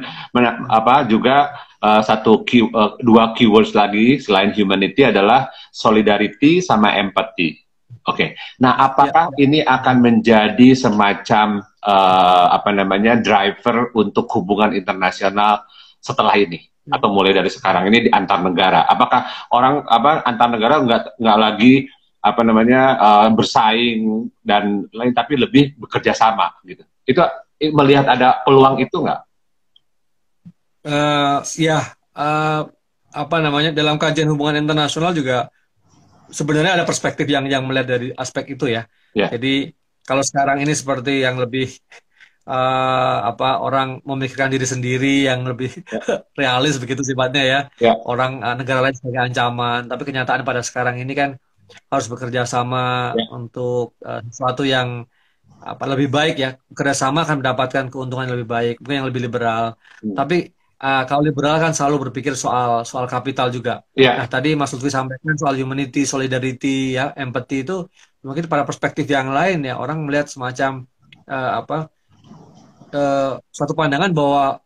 apa juga uh, satu key, uh, dua keywords lagi selain humanity adalah solidarity sama empathy. Oke. Okay. Nah, apakah ya, ya. ini akan menjadi semacam uh, apa namanya driver untuk hubungan internasional setelah ini? Hmm. atau mulai dari sekarang ini di antar negara. Apakah orang apa antar negara nggak nggak lagi apa namanya uh, bersaing dan lain tapi lebih bekerja sama gitu. Itu melihat ada peluang itu nggak? Uh, ya uh, apa namanya dalam kajian hubungan internasional juga sebenarnya ada perspektif yang yang melihat dari aspek itu ya. Yeah. Jadi kalau sekarang ini seperti yang lebih uh, apa orang memikirkan diri sendiri yang lebih yeah. realis begitu sifatnya ya. Yeah. Orang uh, negara lain sebagai ancaman, tapi kenyataan pada sekarang ini kan harus bekerja sama yeah. untuk uh, sesuatu yang apa lebih baik ya kerjasama akan mendapatkan keuntungan yang lebih baik mungkin yang lebih liberal hmm. tapi uh, kalau liberal kan selalu berpikir soal soal kapital juga. Yeah. Nah tadi Mas Lutfi sampaikan soal humanity, solidarity, ya, empathy itu mungkin pada perspektif yang lain ya orang melihat semacam uh, apa uh, suatu pandangan bahwa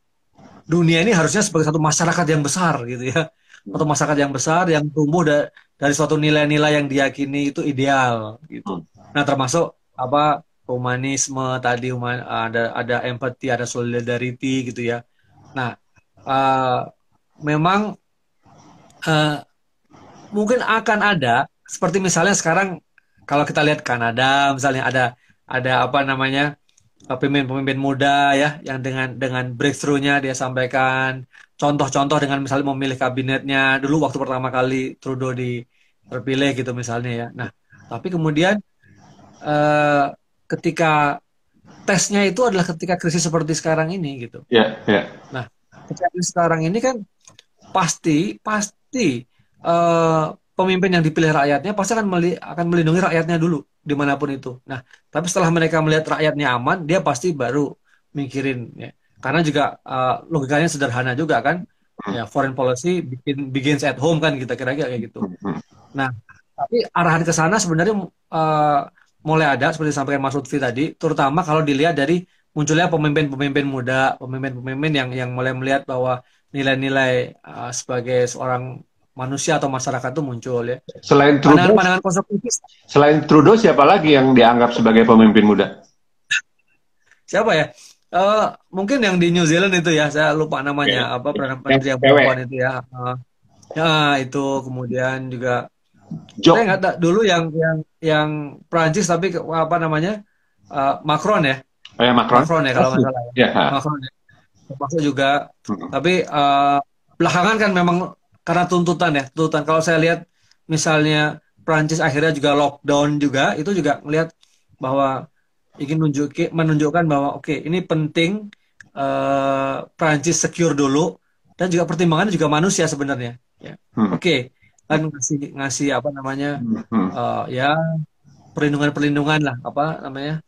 dunia ini harusnya sebagai satu masyarakat yang besar gitu ya, satu masyarakat yang besar yang tumbuh da dari suatu nilai-nilai yang diyakini itu ideal gitu. Nah termasuk apa humanisme tadi human, ada ada empati, ada solidarity gitu ya. Nah uh, memang uh, mungkin akan ada seperti misalnya sekarang kalau kita lihat Kanada misalnya ada ada apa namanya eh, pemimpin-pemimpin muda ya yang dengan dengan breakthrough-nya dia sampaikan contoh-contoh dengan misalnya memilih kabinetnya dulu waktu pertama kali Trudeau di terpilih gitu misalnya ya. Nah, tapi kemudian uh, ketika tesnya itu adalah ketika krisis seperti sekarang ini gitu. Iya, yeah, iya. Yeah. Nah, kejadian sekarang ini kan pasti pasti uh, pemimpin yang dipilih rakyatnya pasti akan meli akan melindungi rakyatnya dulu di mana pun itu. Nah, tapi setelah mereka melihat rakyatnya aman, dia pasti baru mikirin ya. Karena juga uh, logikanya sederhana juga kan. Ya, foreign policy bikin begins at home kan kita kira-kira kayak gitu. Nah, tapi arahan ke sana sebenarnya uh, mulai ada seperti disampaikan Mas Lutfi tadi, terutama kalau dilihat dari munculnya pemimpin-pemimpin muda, pemimpin-pemimpin yang yang mulai melihat bahwa nilai-nilai uh, sebagai seorang manusia atau masyarakat itu muncul ya. Selain Trudeau, pandangan, konservatif. Selain Trudeau siapa lagi yang dianggap sebagai pemimpin muda? siapa ya? Uh, mungkin yang di New Zealand itu ya, saya lupa namanya okay. apa perdana menteri yang perempuan itu ya. Uh, ya itu kemudian juga Jok. saya nggak dulu yang yang yang Prancis tapi apa namanya uh, Macron ya Oh ya Macron. Macron ya kalau nggak salah. Ya. Yeah. Macron ya. Termasuk juga. Hmm. Tapi uh, belakangan kan memang karena tuntutan ya, tuntutan. Kalau saya lihat misalnya Prancis akhirnya juga lockdown juga, itu juga melihat bahwa ingin menunjukin, menunjukkan bahwa oke okay, ini penting uh, Prancis secure dulu dan juga pertimbangannya juga manusia sebenarnya. Ya. Hmm. Oke, okay. kan ngasih ngasih apa namanya hmm. uh, ya perlindungan perlindungan lah apa namanya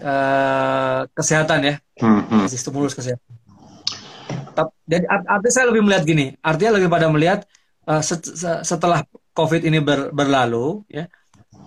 uh, kesehatan ya, hmm, hmm. stimulus kesehatan. Jadi art artinya saya lebih melihat gini, artinya lebih pada melihat uh, set setelah COVID ini ber berlalu, ya,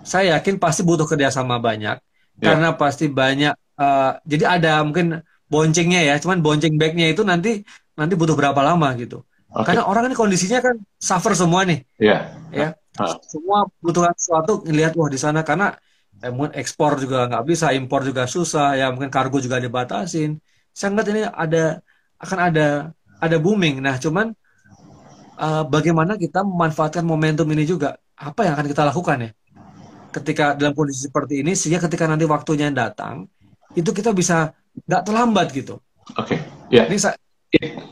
saya yakin pasti butuh kerjasama banyak, yeah. karena pasti banyak. Uh, jadi ada mungkin boncengnya ya, cuman bonceng backnya itu nanti nanti butuh berapa lama gitu. Okay. Karena orang ini kondisinya kan suffer semua nih, yeah. ya, uh. semua butuh sesuatu ngelihat wah di sana karena eh, mungkin ekspor juga nggak bisa, impor juga susah, ya mungkin kargo juga dibatasin. Saya ngeliat ini ada akan ada ada booming. Nah, cuman uh, bagaimana kita memanfaatkan momentum ini juga? Apa yang akan kita lakukan ya? Ketika dalam kondisi seperti ini, sehingga ketika nanti waktunya datang, itu kita bisa nggak terlambat gitu. Oke, okay. ya. Yeah.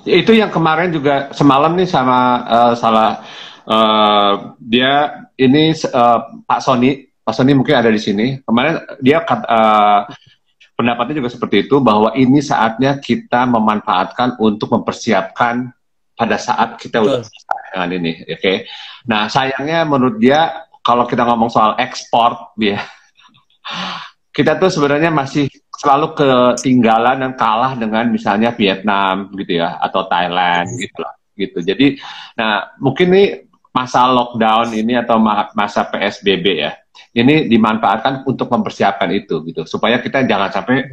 itu yang kemarin juga semalam nih sama uh, salah uh, dia ini uh, Pak Sony Pak Sony mungkin ada di sini. Kemarin dia uh, pendapatnya juga seperti itu bahwa ini saatnya kita memanfaatkan untuk mempersiapkan pada saat kita udah selesai dengan ini, oke? Okay? Nah sayangnya menurut dia kalau kita ngomong soal ekspor, ya kita tuh sebenarnya masih selalu ketinggalan dan kalah dengan misalnya Vietnam gitu ya atau Thailand gitu lah gitu. Jadi, nah mungkin nih masa lockdown ini atau masa PSBB ya, ini dimanfaatkan untuk mempersiapkan itu gitu. Supaya kita jangan sampai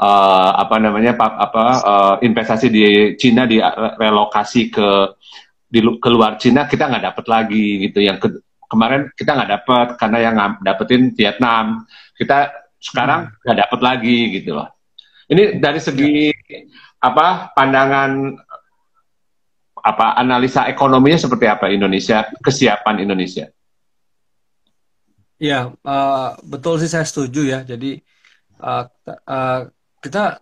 uh, apa namanya apa uh, investasi di Cina di relokasi ke di keluar Cina kita nggak dapat lagi gitu. Yang ke, kemarin kita nggak dapat karena yang dapetin Vietnam. Kita sekarang hmm. nggak hmm. dapat lagi gitu loh. Ini dari segi apa pandangan apa analisa ekonominya seperti apa? Indonesia kesiapan Indonesia ya uh, betul sih saya setuju ya. Jadi uh, uh, kita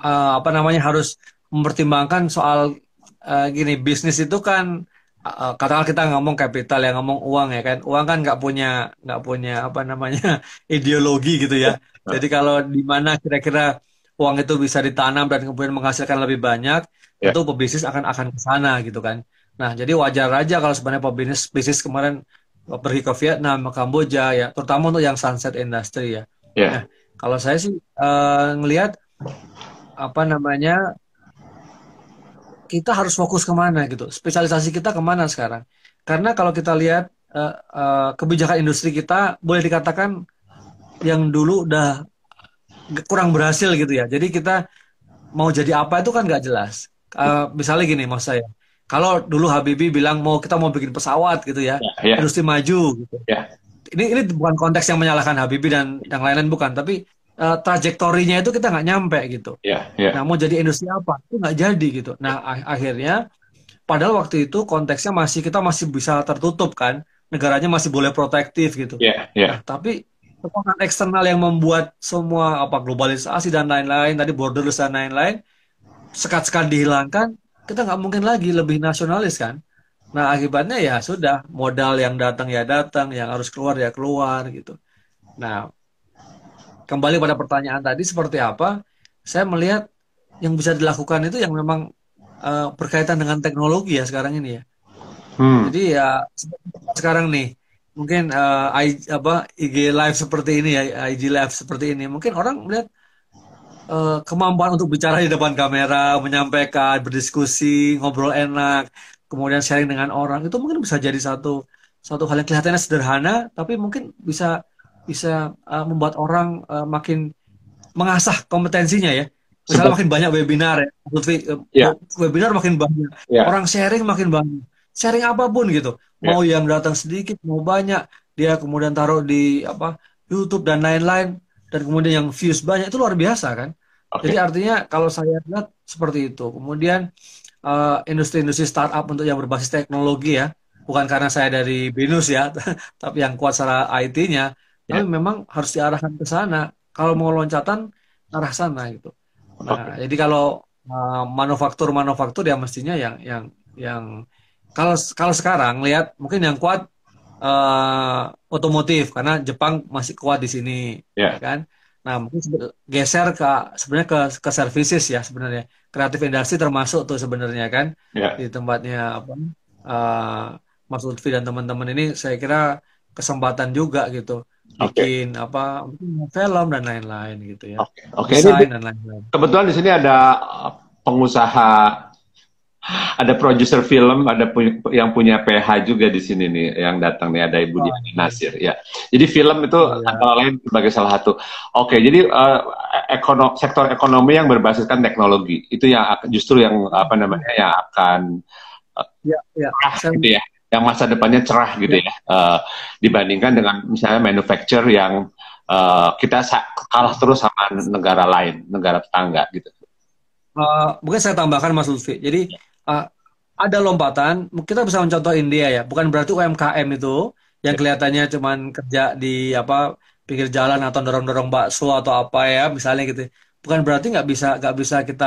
uh, apa namanya harus mempertimbangkan soal uh, gini bisnis itu kan uh, katakan kita ngomong kapital ya ngomong uang ya kan. Uang kan nggak punya nggak punya apa namanya ideologi gitu ya. Jadi kalau di mana kira-kira uang itu bisa ditanam dan kemudian menghasilkan lebih banyak yeah. itu pebisnis akan akan ke sana gitu kan. Nah jadi wajar aja kalau sebenarnya pebisnis bisnis kemarin pergi ke Vietnam, ke Kamboja ya, terutama untuk yang sunset industry ya. Yeah. Nah, kalau saya sih uh, ngelihat apa namanya kita harus fokus ke mana gitu, spesialisasi kita ke mana sekarang? Karena kalau kita lihat uh, uh, kebijakan industri kita boleh dikatakan yang dulu udah kurang berhasil gitu ya. Jadi kita mau jadi apa itu kan nggak jelas. Uh, misalnya gini mas saya, kalau dulu Habibie bilang mau kita mau bikin pesawat gitu ya, yeah, yeah. industri maju gitu. Yeah ini ini bukan konteks yang menyalahkan Habibie dan yang lain-lain bukan, tapi uh, trajektorinya itu kita nggak nyampe gitu. Yeah, yeah. Nah mau jadi industri apa itu nggak jadi gitu. Nah akhirnya padahal waktu itu konteksnya masih kita masih bisa tertutup kan, negaranya masih boleh protektif gitu. Yeah, yeah. Nah, tapi tekanan eksternal yang membuat semua apa globalisasi dan lain-lain tadi borderless dan lain-lain sekat-sekat dihilangkan, kita nggak mungkin lagi lebih nasionalis kan. Nah akibatnya ya sudah modal yang datang ya datang, yang harus keluar ya keluar gitu. Nah kembali pada pertanyaan tadi seperti apa? Saya melihat yang bisa dilakukan itu yang memang uh, berkaitan dengan teknologi ya sekarang ini ya. Hmm. Jadi ya sekarang nih mungkin uh, I, apa IG live seperti ini ya IG live seperti ini mungkin orang melihat uh, kemampuan untuk bicara di depan kamera, menyampaikan, berdiskusi, ngobrol enak, kemudian sharing dengan orang itu mungkin bisa jadi satu satu hal yang kelihatannya sederhana tapi mungkin bisa bisa uh, membuat orang uh, makin mengasah kompetensinya ya misalnya makin banyak webinar ya yeah. webinar makin banyak yeah. orang sharing makin banyak sharing apa pun gitu yeah. mau yang datang sedikit mau banyak dia kemudian taruh di apa YouTube dan lain-lain dan kemudian yang views banyak itu luar biasa kan okay. jadi artinya kalau saya lihat seperti itu kemudian Eh, industri-industri uh, startup untuk yang berbasis teknologi ya. Bukan karena saya dari Binus ya, tapi yang kuat secara IT-nya. Tapi ya. memang harus diarahkan ke sana. Kalau mau loncatan, arah sana gitu. Nah, okay. jadi kalau uh, manufaktur-manufaktur ya mestinya yang yang yang kalau kalau sekarang lihat mungkin yang kuat uh, otomotif karena Jepang masih kuat di sini, yeah. Ya kan? Nah, mungkin geser ke sebenarnya ke ke services ya sebenarnya. Kreatif industri termasuk tuh sebenarnya kan yeah. di tempatnya apa uh, Mas Lutfi dan teman-teman ini saya kira kesempatan juga gitu bikin okay. apa film dan lain-lain gitu ya. Oke. Okay. Okay. dan lain-lain. Kebetulan di sini ada pengusaha ada produser film, ada punya, yang punya PH juga di sini nih yang datang nih ada Ibu oh, Diana iya. Nasir ya. Jadi film itu iya. antara lain sebagai salah satu. Oke, jadi uh, ekono, sektor ekonomi yang berbasiskan teknologi itu yang justru yang apa namanya yang akan uh, ya, ya. cerah gitu ya, yang masa depannya cerah gitu ya, ya uh, dibandingkan dengan misalnya manufacture yang uh, kita kalah terus sama negara lain, negara tetangga gitu. Uh, mungkin saya tambahkan Mas Lutfi. Jadi uh, ada lompatan. Kita bisa mencontoh India ya. Bukan berarti UMKM itu yang kelihatannya cuman kerja di apa pinggir jalan atau dorong-dorong bakso atau apa ya misalnya gitu. Bukan berarti nggak bisa nggak bisa kita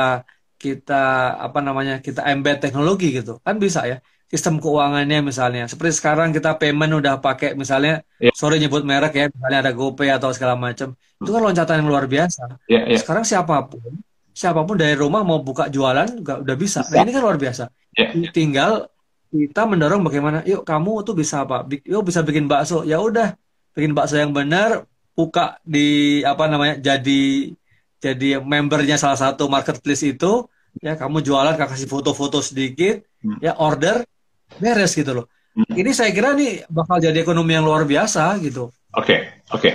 kita apa namanya kita embed teknologi gitu kan bisa ya sistem keuangannya misalnya seperti sekarang kita payment udah pakai misalnya yeah. sorry nyebut merek ya misalnya ada GoPay atau segala macam itu kan loncatan yang luar biasa yeah, yeah. sekarang siapa pun siapa pun dari rumah mau buka jualan juga udah bisa. Nah ini kan luar biasa. Yeah. Tinggal kita mendorong bagaimana yuk kamu tuh bisa apa yuk bisa bikin bakso ya udah bikin bakso yang benar buka di apa namanya jadi jadi membernya salah satu marketplace itu ya kamu jualan kasih foto-foto sedikit hmm. ya order beres gitu loh hmm. ini saya kira nih bakal jadi ekonomi yang luar biasa gitu oke okay, oke.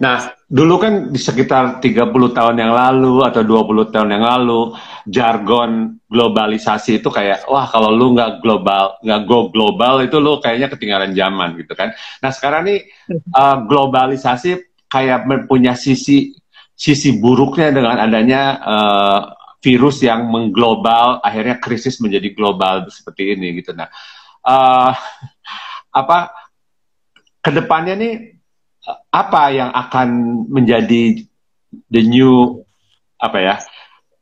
Nah, dulu kan di sekitar 30 tahun yang lalu atau 20 tahun yang lalu, jargon globalisasi itu kayak, wah kalau lu nggak global, nggak go global itu lu kayaknya ketinggalan zaman gitu kan. Nah, sekarang nih uh, globalisasi kayak punya sisi sisi buruknya dengan adanya uh, virus yang mengglobal, akhirnya krisis menjadi global seperti ini gitu. Nah, uh, apa ke depannya nih apa yang akan menjadi the new apa ya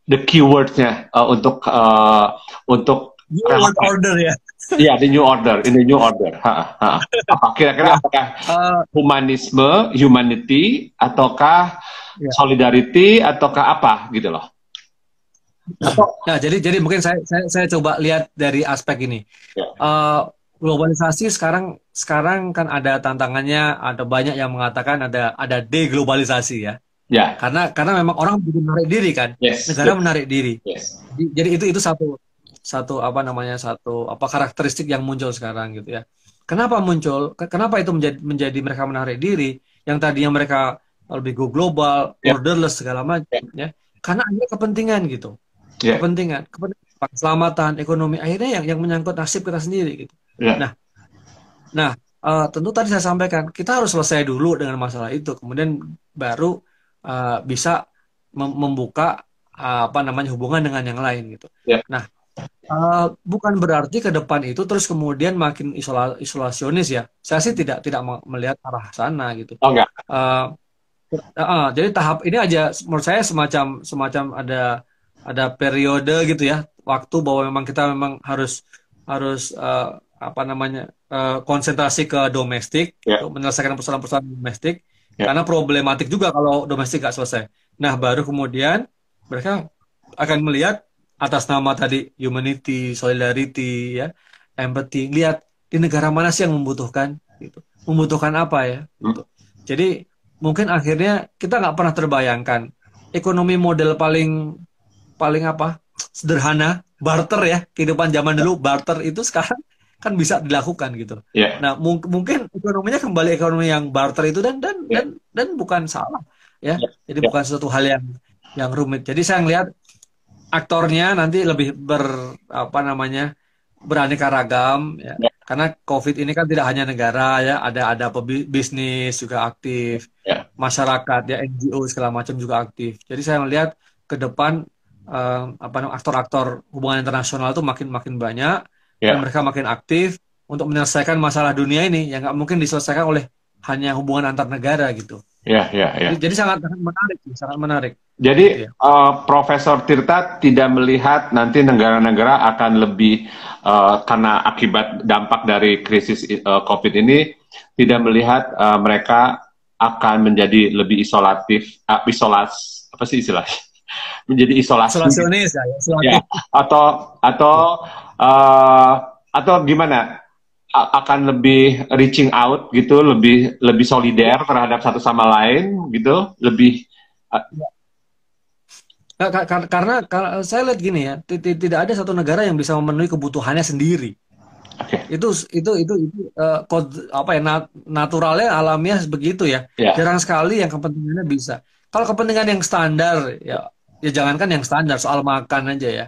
the keywordsnya uh, untuk uh, untuk new world order ya Iya, the new order, in the new order. Ha, ha. Apa kira-kira apakah uh, humanisme, humanity, ataukah yeah. solidarity, ataukah apa gitu loh? Nah, jadi jadi mungkin saya saya, saya coba lihat dari aspek ini. Yeah. Ya. Uh, globalisasi sekarang sekarang kan ada tantangannya, ada banyak yang mengatakan ada ada deglobalisasi ya. Ya. Karena karena memang orang butuh menarik diri kan, yes. negara yes. menarik diri. Yes. Jadi itu itu satu satu apa namanya satu apa karakteristik yang muncul sekarang gitu ya. Kenapa muncul? Kenapa itu menjadi menjadi mereka menarik diri? Yang tadinya mereka lebih go global, yeah. orderless segala macam yeah. ya. Karena ada kepentingan gitu. Yeah. Kepentingan, kepentingan keselamatan, ekonomi akhirnya yang yang menyangkut nasib kita sendiri gitu. Yeah. Nah, nah uh, tentu tadi saya sampaikan kita harus selesai dulu dengan masalah itu, kemudian baru uh, bisa mem membuka uh, apa namanya hubungan dengan yang lain gitu. Yeah. Nah, uh, bukan berarti ke depan itu terus kemudian makin isola isolasionis ya. Saya sih tidak tidak melihat arah sana gitu. Oh, enggak. Uh, uh, jadi tahap ini aja menurut saya semacam semacam ada ada periode gitu ya waktu bahwa memang kita memang harus harus uh, apa namanya uh, konsentrasi ke domestik yeah. untuk menyelesaikan persoalan-persoalan domestik yeah. karena problematik juga kalau domestik nggak selesai. Nah baru kemudian mereka akan melihat atas nama tadi humanity, solidarity, ya, empathy, lihat di negara mana sih yang membutuhkan, gitu. membutuhkan apa ya. Hmm. Gitu. Jadi mungkin akhirnya kita nggak pernah terbayangkan ekonomi model paling paling apa sederhana barter ya kehidupan zaman dulu barter itu sekarang kan bisa dilakukan gitu. Yeah. Nah mung mungkin ekonominya kembali ekonomi yang barter itu dan dan yeah. dan dan bukan salah ya. Yeah. Jadi yeah. bukan sesuatu hal yang yang rumit. Jadi saya ngelihat aktornya nanti lebih ber apa namanya beraneka ragam ya. Yeah. Karena COVID ini kan tidak hanya negara ya, ada ada bisnis juga aktif, yeah. masyarakat ya NGO segala macam juga aktif. Jadi saya melihat ke depan uh, apa namanya aktor-aktor hubungan internasional itu makin makin banyak yeah. dan mereka makin aktif untuk menyelesaikan masalah dunia ini yang nggak mungkin diselesaikan oleh hanya hubungan antar negara gitu. Ya, ya, ya. Jadi, jadi sangat menarik, sangat menarik. Jadi gitu ya. uh, Profesor Tirta tidak melihat nanti negara-negara akan lebih uh, karena akibat dampak dari krisis uh, COVID ini tidak melihat uh, mereka akan menjadi lebih isolatif, uh, isolas apa sih istilahnya? menjadi isolasi. Isolasionis ya, ya. Atau atau uh, atau gimana? A akan lebih reaching out gitu, lebih lebih solider terhadap satu sama lain gitu, lebih uh, karena, karena saya lihat gini ya, tidak ada satu negara yang bisa memenuhi kebutuhannya sendiri. Okay. Itu itu itu itu uh, kod, apa ya nat, naturalnya alamiah begitu ya. Yeah. Jarang sekali yang kepentingannya bisa. Kalau kepentingan yang standar ya ya jangankan yang standar soal makan aja ya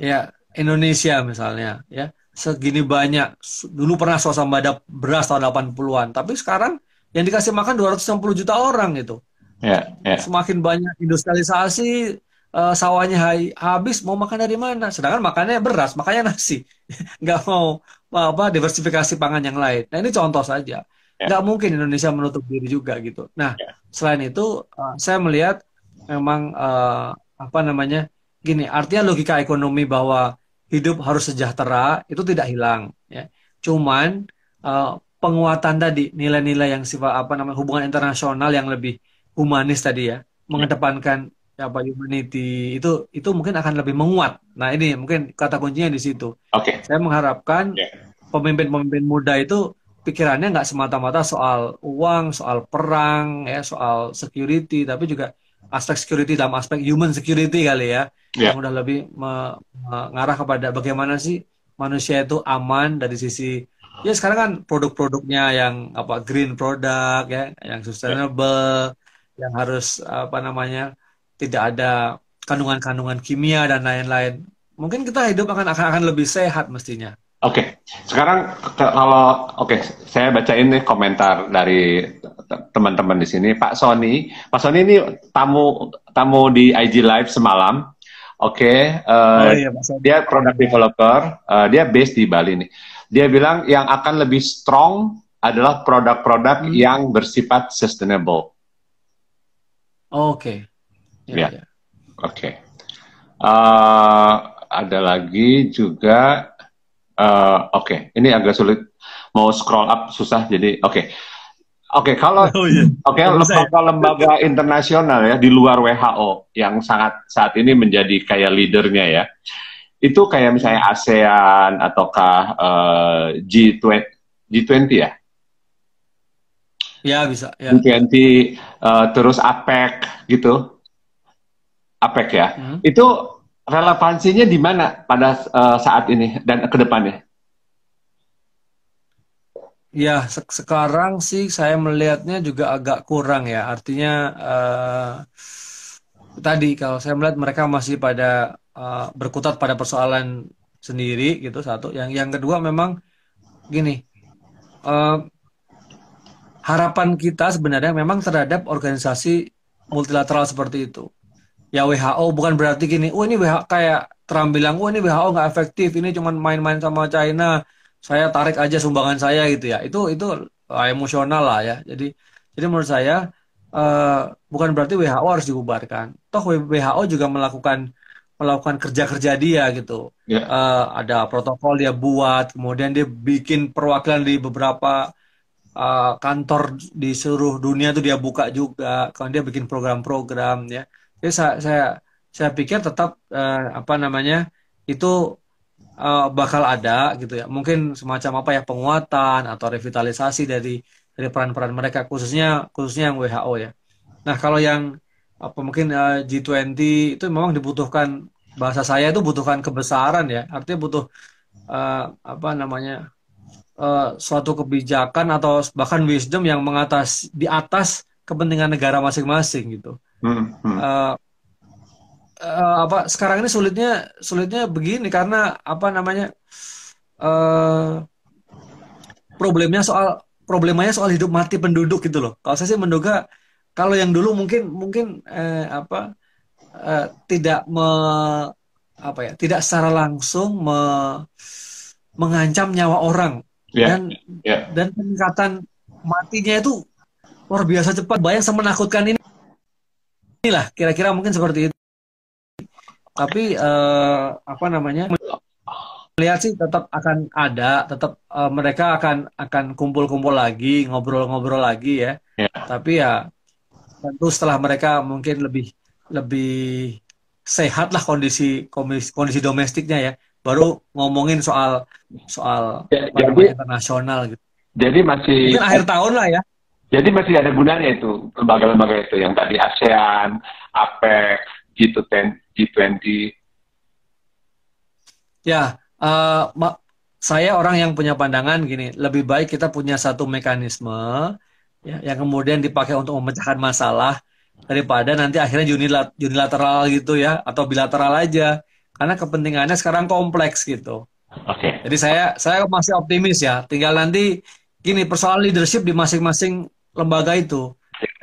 ya Indonesia misalnya ya. Segini banyak. Dulu pernah swasembada beras tahun 80-an tapi sekarang yang dikasih makan 260 juta orang itu yeah, yeah. semakin banyak industrialisasi uh, sawahnya habis mau makan dari mana? Sedangkan makannya beras makanya nasi. Nggak mau apa diversifikasi pangan yang lain. Nah ini contoh saja. Yeah. nggak mungkin Indonesia menutup diri juga gitu. Nah yeah. selain itu uh, saya melihat memang uh, apa namanya gini artinya logika ekonomi bahwa hidup harus sejahtera itu tidak hilang ya. Cuman uh, penguatan tadi nilai-nilai yang sifat apa namanya hubungan internasional yang lebih humanis tadi ya. Mengedepankan ya, apa humanity itu itu mungkin akan lebih menguat. Nah ini mungkin kata kuncinya di situ. Okay. saya mengharapkan yeah. pemimpin-pemimpin muda itu pikirannya nggak semata-mata soal uang, soal perang, ya, soal security, tapi juga aspek security dalam aspek human security kali ya, yeah. yang udah lebih mengarah kepada bagaimana sih manusia itu aman dari sisi ya sekarang kan produk-produknya yang apa green product ya, yang sustainable, yeah. yang harus apa namanya tidak ada kandungan-kandungan kimia dan lain-lain. Mungkin kita hidup akan akan akan lebih sehat mestinya. Oke, okay. sekarang kalau oke, okay, saya bacain nih komentar dari teman-teman di sini. Pak Sony, Pak Sony ini tamu tamu di IG Live semalam. Oke, okay, uh, eh, oh, iya, dia product developer, uh, dia based di Bali nih. Dia bilang yang akan lebih strong adalah produk-produk hmm. yang bersifat sustainable. Oke. Okay. Ya. Yeah. Yeah. Oke. Okay. Uh, ada lagi juga Uh, Oke, okay. ini agak sulit mau scroll up susah jadi oke. Okay. Oke, okay, kalau oh, iya. oke okay, lembaga-lembaga internasional ya di luar WHO yang sangat saat ini menjadi kayak leadernya ya. Itu kayak misalnya ASEAN ataukah uh, G20 G20 ya? Ya, bisa ya. G20 uh, terus APEC gitu. APEC ya. Hmm. Itu relevansinya di mana pada uh, saat ini dan ke depannya? Ya, se sekarang sih saya melihatnya juga agak kurang ya. Artinya uh, tadi kalau saya melihat mereka masih pada uh, berkutat pada persoalan sendiri gitu satu. Yang yang kedua memang gini. Uh, harapan kita sebenarnya memang terhadap organisasi multilateral seperti itu ya WHO bukan berarti gini, oh ini WHO kayak Trump bilang, oh ini WHO nggak efektif, ini cuma main-main sama China, saya tarik aja sumbangan saya gitu ya. Itu itu uh, emosional lah ya. Jadi jadi menurut saya uh, bukan berarti WHO harus dibubarkan. Toh WHO juga melakukan melakukan kerja-kerja dia gitu. Yeah. Ya. Uh, ada protokol dia buat, kemudian dia bikin perwakilan di beberapa uh, kantor di seluruh dunia tuh dia buka juga. Kalau dia bikin program-program ya jadi saya saya, saya pikir tetap uh, apa namanya itu uh, bakal ada gitu ya. Mungkin semacam apa ya penguatan atau revitalisasi dari dari peran-peran mereka khususnya khususnya yang WHO ya. Nah, kalau yang apa mungkin uh, eh, G20 itu memang dibutuhkan bahasa saya itu butuhkan kebesaran ya. Artinya butuh uh, apa namanya? Uh, suatu kebijakan atau bahkan wisdom yang mengatas di atas kepentingan negara masing-masing gitu. Hmm, hmm. Uh, uh, apa sekarang ini sulitnya sulitnya begini karena apa namanya uh, problemnya soal problemanya soal hidup mati penduduk gitu loh. Kalau saya sih menduga kalau yang dulu mungkin mungkin eh, apa eh, tidak me, apa ya tidak secara langsung me, mengancam nyawa orang yeah, dan yeah. dan peningkatan matinya itu luar biasa cepat bayang semenakutkan ini inilah kira-kira mungkin seperti itu. Tapi uh, apa namanya melihat sih tetap akan ada tetap uh, mereka akan akan kumpul-kumpul lagi ngobrol-ngobrol lagi ya. Yeah. tapi ya tentu setelah mereka mungkin lebih lebih sehat lah kondisi kondisi, kondisi domestiknya ya. Baru ngomongin soal soal ya, jadi, internasional gitu. Jadi masih mungkin akhir tahun lah ya jadi masih ada gunanya itu lembaga-lembaga itu yang tadi ASEAN, APEC, G20, G20. Ya, uh, saya orang yang punya pandangan gini, lebih baik kita punya satu mekanisme ya, yang kemudian dipakai untuk memecahkan masalah daripada nanti akhirnya unilateral gitu ya atau bilateral aja karena kepentingannya sekarang kompleks gitu. Oke. Okay. Jadi saya saya masih optimis ya. Tinggal nanti gini persoalan leadership di masing-masing lembaga itu.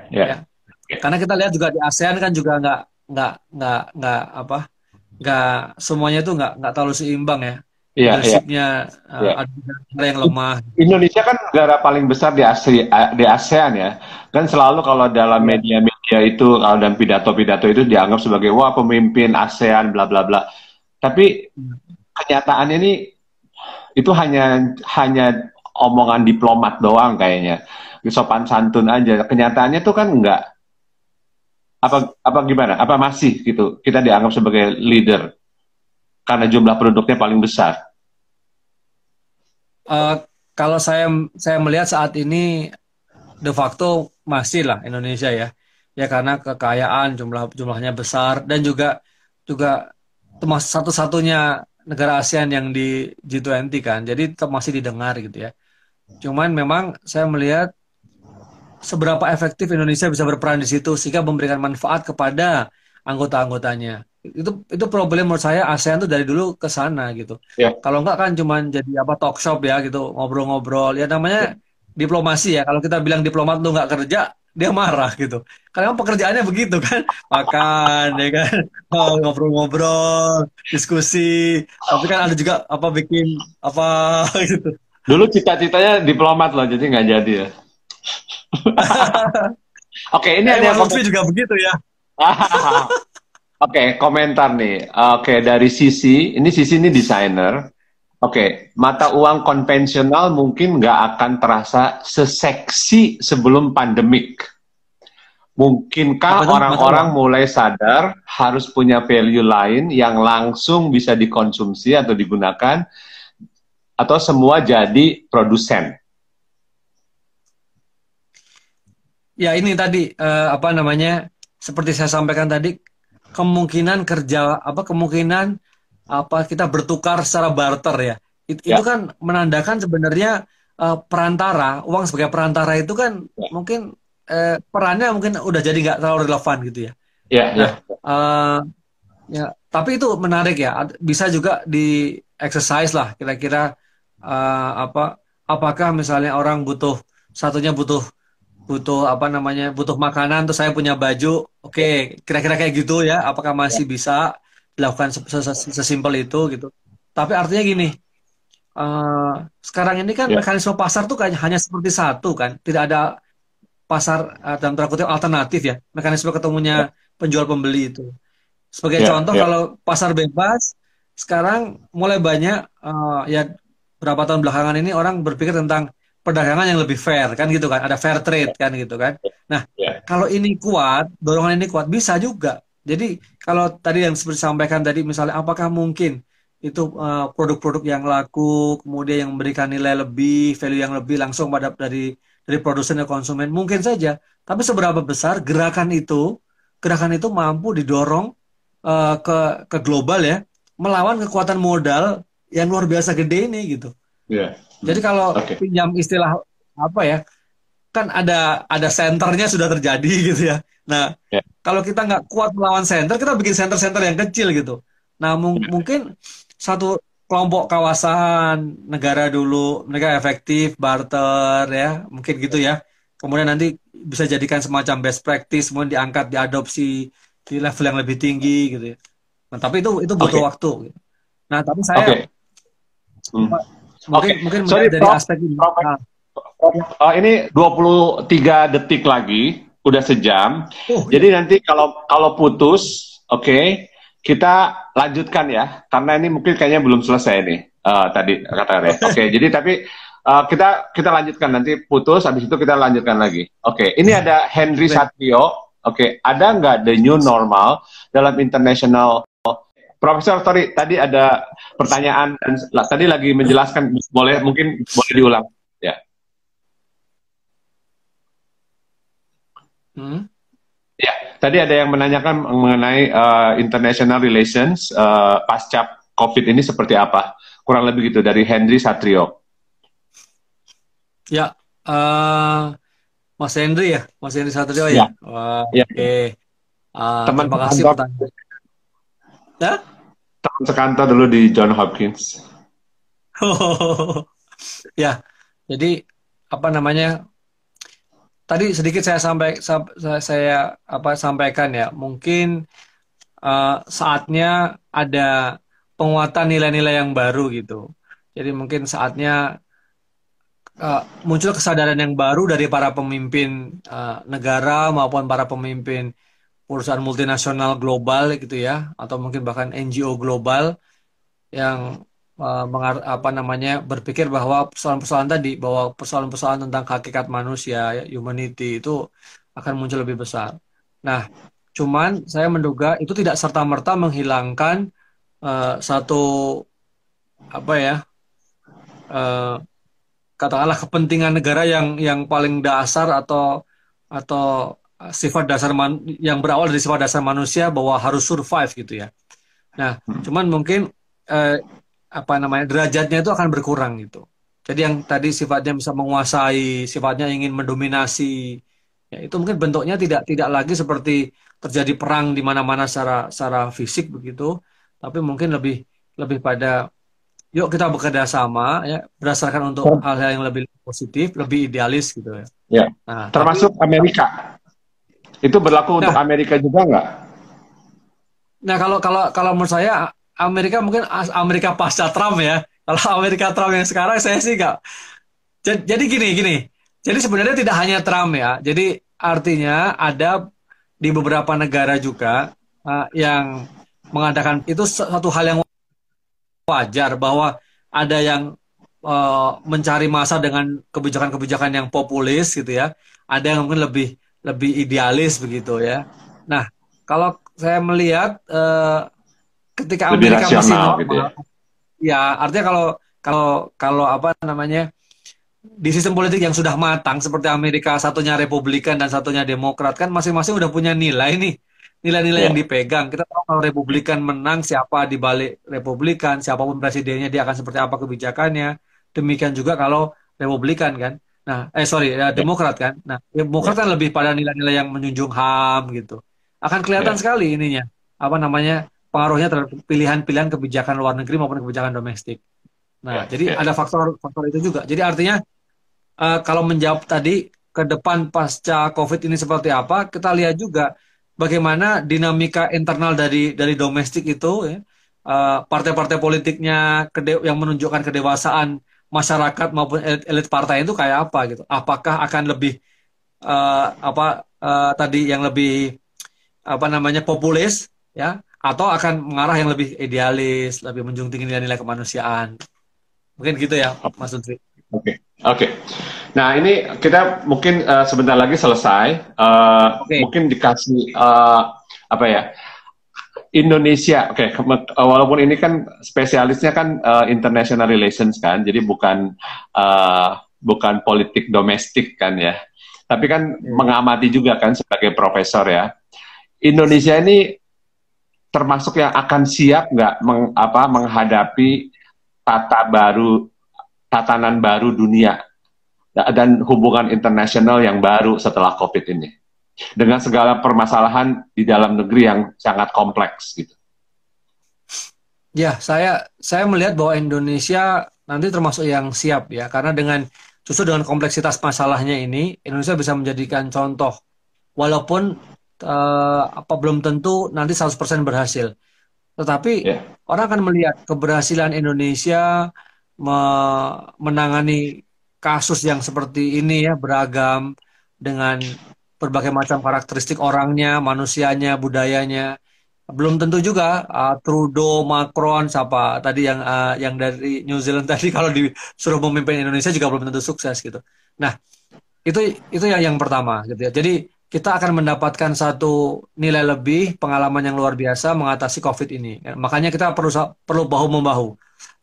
Yeah. Ya. Karena kita lihat juga di ASEAN kan juga nggak nggak nggak nggak apa nggak semuanya itu nggak nggak terlalu seimbang ya. Iya, Leadershipnya yeah. uh, ada yang lemah. Indonesia kan negara paling besar di ASEAN, di ASEAN ya. Kan selalu kalau dalam iya. media-media itu kalau dalam pidato-pidato itu dianggap sebagai wah pemimpin ASEAN bla bla bla. Tapi hmm. kenyataannya ini itu hanya hanya omongan diplomat doang kayaknya sopan santun aja. Kenyataannya tuh kan enggak. Apa apa gimana? Apa masih gitu? Kita dianggap sebagai leader karena jumlah produknya paling besar. uh, kalau saya saya melihat saat ini de facto masih lah Indonesia ya ya karena kekayaan jumlah jumlahnya besar dan juga juga termasuk satu-satunya negara ASEAN yang di G20 kan jadi masih didengar gitu ya cuman memang saya melihat seberapa efektif Indonesia bisa berperan di situ sehingga memberikan manfaat kepada anggota-anggotanya itu itu problem menurut saya ASEAN tuh dari dulu ke sana gitu. Yeah. Kalau enggak kan cuman jadi apa talk shop ya gitu, ngobrol-ngobrol. Ya namanya yeah. diplomasi ya. Kalau kita bilang diplomat tuh nggak kerja, dia marah gitu. Karena pekerjaannya begitu kan, makan ya kan, oh, ngobrol-ngobrol, diskusi. Tapi kan ada juga apa bikin apa gitu. Dulu cita-citanya diplomat loh, jadi nggak jadi ya. Oke, okay, ini ya, ada yang juga begitu ya. Oke, okay, komentar nih. Oke, okay, dari sisi, ini sisi ini desainer. Oke, okay, mata uang konvensional mungkin nggak akan terasa seseksi sebelum pandemik. Mungkinkah orang-orang mulai sadar harus punya value lain yang langsung bisa dikonsumsi atau digunakan, atau semua jadi produsen? Ya ini tadi uh, apa namanya? Seperti saya sampaikan tadi, kemungkinan kerja apa kemungkinan apa kita bertukar secara barter ya. It, ya. Itu kan menandakan sebenarnya uh, perantara, uang sebagai perantara itu kan ya. mungkin uh, perannya mungkin udah jadi nggak terlalu relevan gitu ya. Ya, nah, ya. Uh, ya, tapi itu menarik ya. Bisa juga di exercise lah kira-kira uh, apa apakah misalnya orang butuh satunya butuh butuh apa namanya butuh makanan terus saya punya baju oke okay, kira-kira kayak gitu ya apakah masih ya. bisa dilakukan sesimpel itu gitu tapi artinya gini uh, sekarang ini kan ya. mekanisme pasar tuh kayak hanya seperti satu kan tidak ada pasar uh, dalam tanda alternatif ya mekanisme ketemunya ya. penjual pembeli itu sebagai ya, contoh ya. kalau pasar bebas sekarang mulai banyak uh, ya berapa tahun belakangan ini orang berpikir tentang perdagangan yang lebih fair kan gitu kan? Ada fair trade kan gitu kan? Nah yeah. kalau ini kuat dorongan ini kuat bisa juga. Jadi kalau tadi yang seperti disampaikan tadi misalnya apakah mungkin itu uh, produk-produk yang laku kemudian yang memberikan nilai lebih value yang lebih langsung pada dari dari produsen dan konsumen? Mungkin saja. Tapi seberapa besar gerakan itu gerakan itu mampu didorong uh, ke ke global ya melawan kekuatan modal yang luar biasa gede ini gitu. Yeah jadi kalau okay. pinjam istilah apa ya, kan ada ada senternya sudah terjadi gitu ya. Nah, yeah. kalau kita nggak kuat melawan center, kita bikin center-center yang kecil gitu. Nah, mung yeah. mungkin satu kelompok kawasan negara dulu mereka efektif barter ya, mungkin gitu ya. Kemudian nanti bisa jadikan semacam best practice, kemudian diangkat, diadopsi di level yang lebih tinggi gitu ya. Nah, tapi itu itu butuh okay. waktu. Nah, tapi saya okay. hmm Mungkin, okay. mungkin Sorry, dari Prof, aspek ini. Prof, nah. uh, ini 23 detik lagi, udah sejam. Oh, Jadi iya. nanti kalau kalau putus, oke, okay, kita lanjutkan ya, karena ini mungkin kayaknya belum selesai nih uh, tadi kata Oke, okay, jadi tapi uh, kita kita lanjutkan nanti putus, habis itu kita lanjutkan lagi. Oke, okay, ini ada Henry Satrio. Oke, okay, ada nggak the new normal dalam international Profesor, sorry, tadi ada pertanyaan dan tadi lagi menjelaskan, boleh mungkin boleh diulang, ya. Hmm? Ya, tadi ada yang menanyakan mengenai uh, international relations uh, pasca COVID ini seperti apa? Kurang lebih gitu dari Henry Satrio. Ya, uh, Mas Henry ya, Mas Henry Satrio ya. ya. Ya. Oke. Okay. Uh, Teman terima kasih pertanyaan. Ya? Sekantor dulu di John Hopkins. Ya, jadi apa namanya? Tadi sedikit saya sampai saya, saya apa sampaikan ya, mungkin uh, saatnya ada penguatan nilai-nilai yang baru gitu. Jadi mungkin saatnya uh, muncul kesadaran yang baru dari para pemimpin uh, negara maupun para pemimpin perusahaan multinasional global gitu ya atau mungkin bahkan NGO global yang uh, apa namanya berpikir bahwa persoalan-persoalan tadi bahwa persoalan-persoalan tentang hakikat manusia humanity itu akan muncul lebih besar. Nah, cuman saya menduga itu tidak serta merta menghilangkan uh, satu apa ya uh, katakanlah kepentingan negara yang yang paling dasar atau atau sifat dasar man, yang berawal dari sifat dasar manusia bahwa harus survive gitu ya. Nah, hmm. cuman mungkin eh, apa namanya derajatnya itu akan berkurang gitu. Jadi yang tadi sifatnya bisa menguasai, sifatnya ingin mendominasi, ya itu mungkin bentuknya tidak tidak lagi seperti terjadi perang di mana-mana secara secara fisik begitu, tapi mungkin lebih lebih pada yuk kita bekerja sama ya berdasarkan untuk hal-hal yang lebih positif, lebih idealis gitu ya. Ya. Nah, termasuk tapi, Amerika. Itu berlaku nah, untuk Amerika juga nggak? Nah kalau kalau kalau menurut saya Amerika mungkin Amerika pasca Trump ya. Kalau Amerika Trump yang sekarang saya sih nggak. Jadi gini gini. Jadi sebenarnya tidak hanya Trump ya. Jadi artinya ada di beberapa negara juga uh, yang mengadakan itu satu hal yang wajar bahwa ada yang uh, mencari masa dengan kebijakan-kebijakan yang populis gitu ya. Ada yang mungkin lebih lebih idealis begitu ya. Nah, kalau saya melihat uh, ketika lebih Amerika masih normal, gitu ya. ya artinya kalau kalau kalau apa namanya di sistem politik yang sudah matang seperti Amerika satunya Republikan dan satunya Demokrat kan masing-masing udah punya nilai nih nilai-nilai yeah. yang dipegang kita tahu kalau Republikan menang siapa di balik Republikan siapa pun presidennya dia akan seperti apa kebijakannya demikian juga kalau Republikan kan Nah, eh sorry, ya, Demokrat kan. Nah, Demokrat kan lebih pada nilai-nilai yang menjunjung HAM gitu. Akan kelihatan yeah. sekali ininya. Apa namanya? pengaruhnya terhadap pilihan-pilihan kebijakan luar negeri maupun kebijakan domestik. Nah, yeah, jadi yeah. ada faktor-faktor itu juga. Jadi artinya uh, kalau menjawab tadi ke depan pasca COVID ini seperti apa, kita lihat juga bagaimana dinamika internal dari dari domestik itu ya. Uh, partai-partai politiknya yang menunjukkan kedewasaan masyarakat maupun elit, elit partai itu kayak apa gitu. Apakah akan lebih uh, apa uh, tadi yang lebih apa namanya populis ya atau akan mengarah yang lebih idealis, lebih menjunjung tinggi nilai-nilai kemanusiaan. Mungkin gitu ya, Mas Sutri. Oke, okay. oke. Okay. Nah ini kita mungkin uh, sebentar lagi selesai. Uh, okay. Mungkin dikasih uh, apa ya? Indonesia, oke, okay, eh, walaupun ini kan spesialisnya kan uh, international relations kan, jadi bukan uh, bukan politik domestik kan ya, tapi kan hmm. mengamati juga kan sebagai profesor ya. Indonesia ini termasuk yang akan siap nggak meng, apa menghadapi tata baru, tatanan baru dunia dan hubungan internasional yang baru setelah COVID ini dengan segala permasalahan di dalam negeri yang sangat kompleks gitu. Ya, saya saya melihat bahwa Indonesia nanti termasuk yang siap ya karena dengan justru dengan kompleksitas masalahnya ini Indonesia bisa menjadikan contoh walaupun uh, apa belum tentu nanti 100% berhasil. Tetapi yeah. orang akan melihat keberhasilan Indonesia me menangani kasus yang seperti ini ya beragam dengan berbagai macam karakteristik orangnya, manusianya, budayanya. Belum tentu juga uh, Trudeau, Macron, siapa tadi yang uh, yang dari New Zealand tadi kalau disuruh memimpin Indonesia juga belum tentu sukses gitu. Nah, itu itu yang yang pertama gitu ya. Jadi kita akan mendapatkan satu nilai lebih pengalaman yang luar biasa mengatasi COVID ini. Makanya kita perlu perlu bahu membahu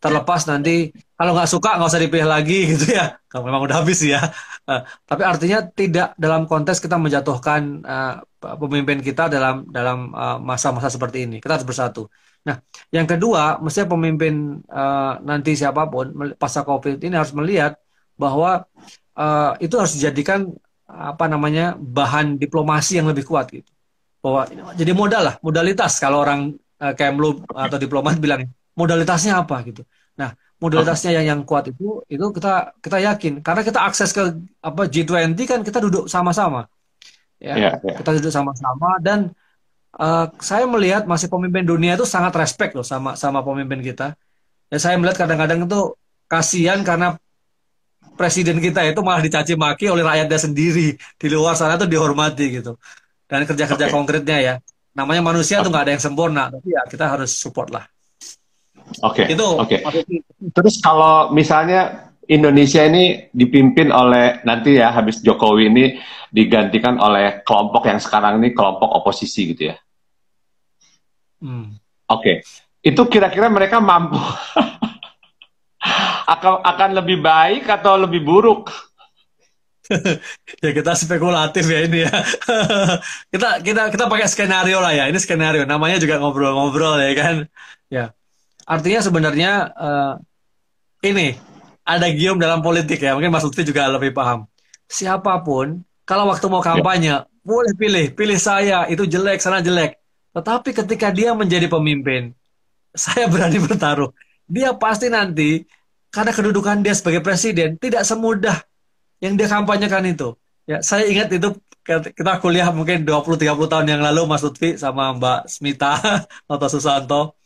terlepas nanti kalau nggak suka nggak usah dipilih lagi gitu ya. Kalau memang udah habis ya. Uh, tapi artinya tidak dalam konteks kita menjatuhkan uh, pemimpin kita dalam dalam eh, masa-masa uh, seperti ini. Kita harus bersatu. Nah yang kedua mestinya pemimpin uh, nanti siapa pun pasca covid ini harus melihat bahwa uh, itu harus dijadikan apa namanya bahan diplomasi yang lebih kuat gitu. Bahwa jadi modal lah modalitas kalau orang uh, Kemlu atau diplomat bilang modalitasnya apa gitu. Nah, modalitasnya yang yang kuat itu itu kita kita yakin karena kita akses ke apa G20 kan kita duduk sama-sama. Ya, yeah, yeah. kita duduk sama-sama dan uh, saya melihat masih pemimpin dunia itu sangat respect loh sama sama pemimpin kita. Ya saya melihat kadang-kadang itu kasihan karena presiden kita itu malah dicaci maki oleh rakyatnya sendiri di luar sana tuh dihormati gitu dan kerja-kerja okay. konkretnya ya namanya manusia okay. tuh nggak ada yang sempurna tapi ya kita harus support lah Oke. Okay. Itu. Oke. Okay. Terus kalau misalnya Indonesia ini dipimpin oleh nanti ya habis Jokowi ini digantikan oleh kelompok yang sekarang ini kelompok oposisi gitu ya. Hmm. Oke. Okay. Itu kira-kira mereka mampu akan akan lebih baik atau lebih buruk? ya kita spekulatif ya ini ya. kita kita kita pakai skenario lah ya. Ini skenario. Namanya juga ngobrol-ngobrol ya kan. Ya. Artinya sebenarnya uh, ini ada gium dalam politik ya. Mungkin Mas Lutfi juga lebih paham. Siapa pun kalau waktu mau kampanye ya. boleh pilih, pilih saya itu jelek sana jelek. Tetapi ketika dia menjadi pemimpin, saya berani bertaruh. Dia pasti nanti karena kedudukan dia sebagai presiden tidak semudah yang dia kampanyekan itu. Ya, saya ingat itu kita kuliah mungkin 20-30 tahun yang lalu Mas Lutfi sama Mbak Smita atau Susanto.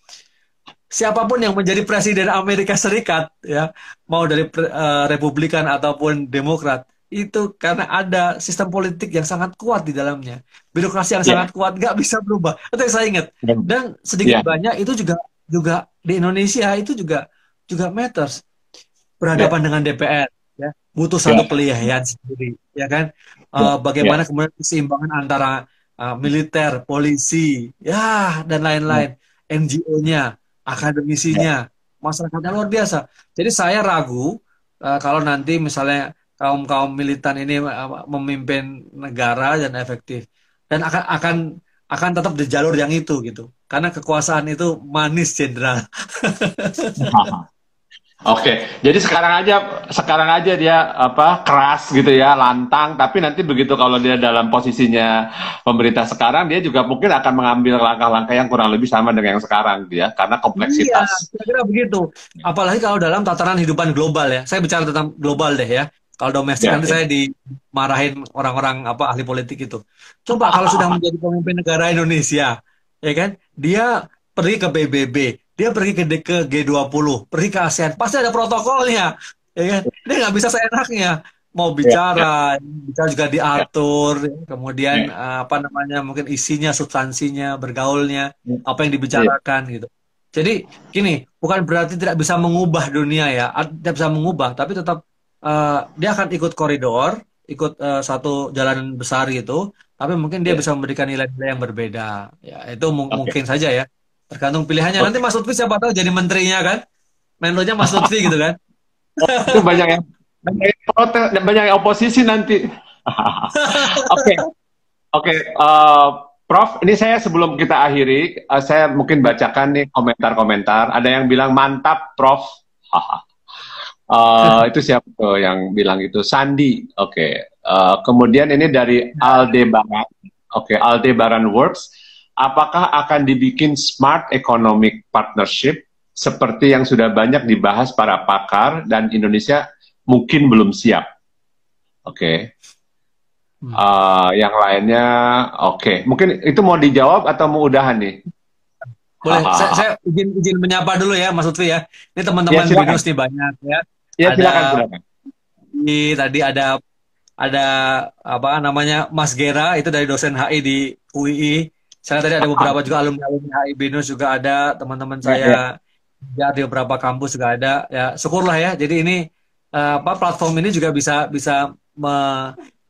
Siapa pun yang menjadi presiden Amerika Serikat ya, mau dari uh, Republikan ataupun Demokrat, itu karena ada sistem politik yang sangat kuat di dalamnya. Birokrasi yang yeah. sangat kuat nggak bisa berubah. Itu yang saya ingat. Dan sedikit yeah. banyak itu juga juga di Indonesia itu juga juga matters berhadapan yeah. dengan DPR ya butuh satu yeah. pilihan sendiri ya kan uh, bagaimana yeah. kemudian keseimbangan antara uh, militer polisi ya dan lain-lain yeah. NGO-nya akademisinya. Yeah. masyarakatnya luar biasa. Jadi saya ragu uh, kalau nanti misalnya kaum kaum militan ini uh, memimpin negara dan efektif. Dan akan akan akan tetap di jalur yang itu gitu. Karena kekuasaan itu manis jenderal Oke, jadi sekarang aja sekarang aja dia apa keras gitu ya, lantang, tapi nanti begitu kalau dia dalam posisinya pemerintah sekarang dia juga mungkin akan mengambil langkah-langkah yang kurang lebih sama dengan yang sekarang dia karena kompleksitas. Iya, kira begitu. Apalagi kalau dalam tataran hidupan global ya. Saya bicara tentang global deh ya. Kalau domestik ya, nanti ya. saya dimarahin orang-orang apa ahli politik itu. Coba kalau sudah menjadi pemimpin negara Indonesia, ya kan? Dia pergi ke PBB, dia pergi ke, ke G20, pergi ke ASEAN, pasti ada protokolnya, ya kan? Dia nggak bisa seenaknya mau ya, bicara, ya, ya. bicara juga diatur, ya. kemudian ya. Apa namanya mungkin isinya, substansinya, bergaulnya, ya. apa yang dibicarakan ya. gitu. Jadi gini, bukan berarti tidak bisa mengubah dunia ya, tidak bisa mengubah, tapi tetap uh, dia akan ikut koridor, ikut uh, satu jalan besar gitu, tapi mungkin dia ya. bisa memberikan nilai-nilai yang berbeda. Ya itu okay. mungkin saja ya. Tergantung pilihannya. Nanti Mas Lutfi siapa tahu jadi menterinya kan? Menlonya Mas Lutfi gitu kan? Itu banyak yang banyak yang protes, banyak yang oposisi nanti. Oke, oke, okay, uh, eh, Prof. Ini saya sebelum kita akhiri, uh, saya mungkin bacakan nih komentar-komentar. Ada yang bilang mantap, Prof. uh, itu siapa tuh yang bilang itu? Sandi. Oke. Okay. Uh, kemudian ini dari Aldebaran. Oke, okay, Aldebaran Works apakah akan dibikin smart economic partnership seperti yang sudah banyak dibahas para pakar dan Indonesia mungkin belum siap. Oke. Okay. Hmm. Uh, yang lainnya, oke. Okay. Mungkin itu mau dijawab atau mau udahan nih? Boleh, saya, saya izin, izin menyapa dulu ya, Mas Lutfi ya. Ini teman-teman ya, Binus nih banyak ya. Ya, ada, silakan, silakan. Ini tadi ada ada apa namanya Mas Gera itu dari dosen HI di UII saya tadi ada beberapa juga alumni alumni HI Binus juga ada teman-teman ya, saya ya, ya. di beberapa kampus juga ada ya syukurlah ya jadi ini uh, apa platform ini juga bisa bisa me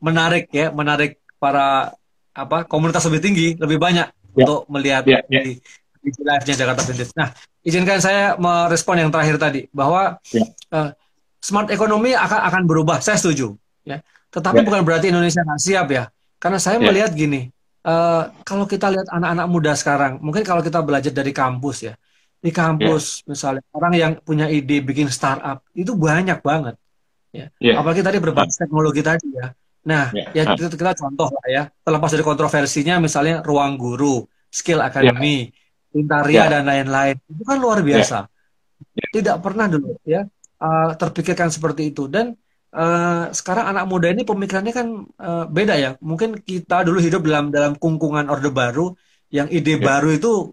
menarik ya menarik para apa komunitas lebih tinggi lebih banyak ya. untuk melihat ya, ya. di di live-nya Jakarta Vintage. Nah, izinkan saya merespon yang terakhir tadi bahwa ya. uh, smart economy akan akan berubah. Saya setuju, ya. Tetapi ya. bukan berarti Indonesia nggak siap ya. Karena saya ya. melihat gini, uh, kalau kita lihat anak-anak muda sekarang, mungkin kalau kita belajar dari kampus ya, di kampus yeah. misalnya orang yang punya ide bikin startup itu banyak banget, ya. Yeah. Apalagi tadi berbasis teknologi tadi ya. Nah, yeah. ya kita, kita contoh lah ya, terlepas dari kontroversinya, misalnya ruang guru, skill academy, yeah. Pintaria yeah. dan lain-lain, itu kan luar biasa. Yeah. Tidak pernah dulu ya uh, terpikirkan seperti itu dan Uh, sekarang anak muda ini pemikirannya kan uh, beda ya. Mungkin kita dulu hidup dalam dalam kungkungan orde baru yang ide yeah. baru itu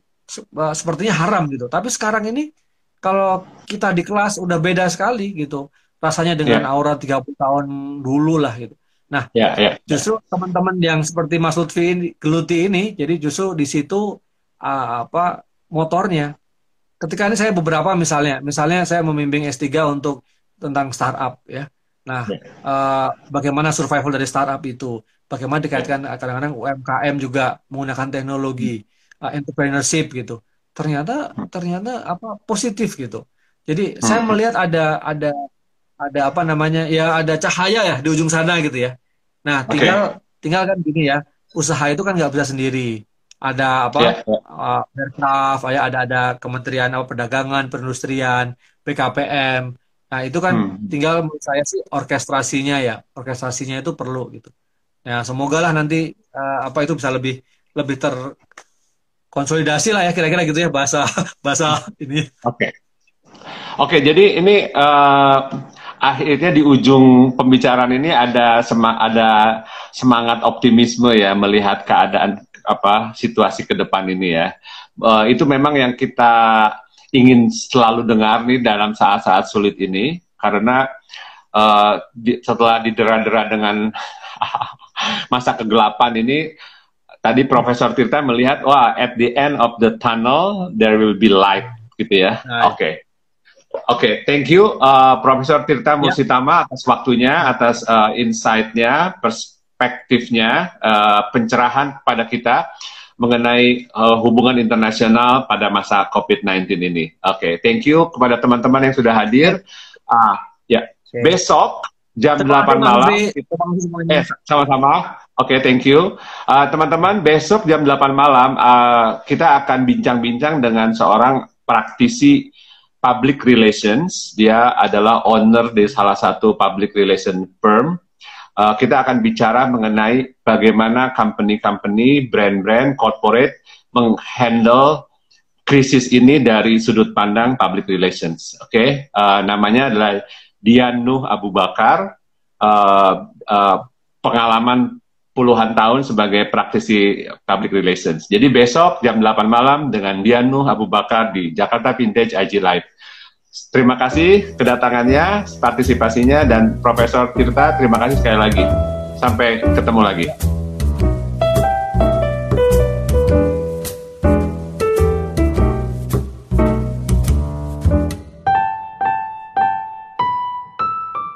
uh, sepertinya haram gitu. Tapi sekarang ini kalau kita di kelas udah beda sekali gitu. Rasanya dengan yeah. aura 30 tahun dulu lah gitu. Nah, yeah, yeah. justru teman-teman yang seperti Mas Lutfi ini, geluti ini, jadi justru di situ uh, apa motornya. Ketika ini saya beberapa misalnya, misalnya saya membimbing S3 untuk tentang startup ya Nah, uh, bagaimana survival dari startup itu? Bagaimana dikaitkan yeah. kadang-kadang UMKM juga menggunakan teknologi, uh, entrepreneurship gitu. Ternyata hmm. ternyata apa positif gitu. Jadi hmm. saya melihat ada ada ada apa namanya ya ada cahaya ya di ujung sana gitu ya. Nah tinggal okay. tinggal kan gini ya usaha itu kan nggak bisa sendiri. Ada apa yeah, yeah. Uh, ya ada ada Kementerian apa Perdagangan, Perindustrian, PKPM. Nah itu kan hmm. tinggal menurut saya sih orkestrasinya ya orkestrasinya itu perlu gitu. Ya semoga lah nanti uh, apa itu bisa lebih lebih terkonsolidasi lah ya kira-kira gitu ya bahasa bahasa ini. Oke. Okay. Oke, okay, jadi ini uh, akhirnya di ujung pembicaraan ini ada sema ada semangat optimisme ya melihat keadaan apa situasi ke depan ini ya. Uh, itu memang yang kita ingin selalu dengar nih dalam saat-saat sulit ini karena uh, di, setelah didera-dera dengan masa kegelapan ini tadi Profesor Tirta melihat wah at the end of the tunnel there will be light gitu ya. Oke. Okay. Oke, okay, thank you uh, Profesor Tirta. Musitama ya. atas waktunya, atas uh, insight-nya, perspektifnya, uh, pencerahan kepada kita mengenai uh, hubungan internasional pada masa COVID-19 ini. Oke, okay, thank you kepada teman-teman yang sudah hadir. Uh, ya, okay. besok jam Terima 8 malam. Eh, sama-sama. Oke, okay, thank you. Uh, teman-teman, besok jam 8 malam uh, kita akan bincang-bincang dengan seorang praktisi public relations. Dia adalah owner di salah satu public relation firm. Uh, kita akan bicara mengenai bagaimana company-company, brand-brand, corporate menghandle krisis ini dari sudut pandang public relations. Oke, okay? uh, namanya adalah Dian Nuh Abu Bakar. Uh, uh, pengalaman puluhan tahun sebagai praktisi public relations. Jadi besok jam 8 malam dengan Dianu Abu Bakar di Jakarta Vintage IG Live. Terima kasih kedatangannya, partisipasinya, dan Profesor Tirta, terima kasih sekali lagi. Sampai ketemu lagi.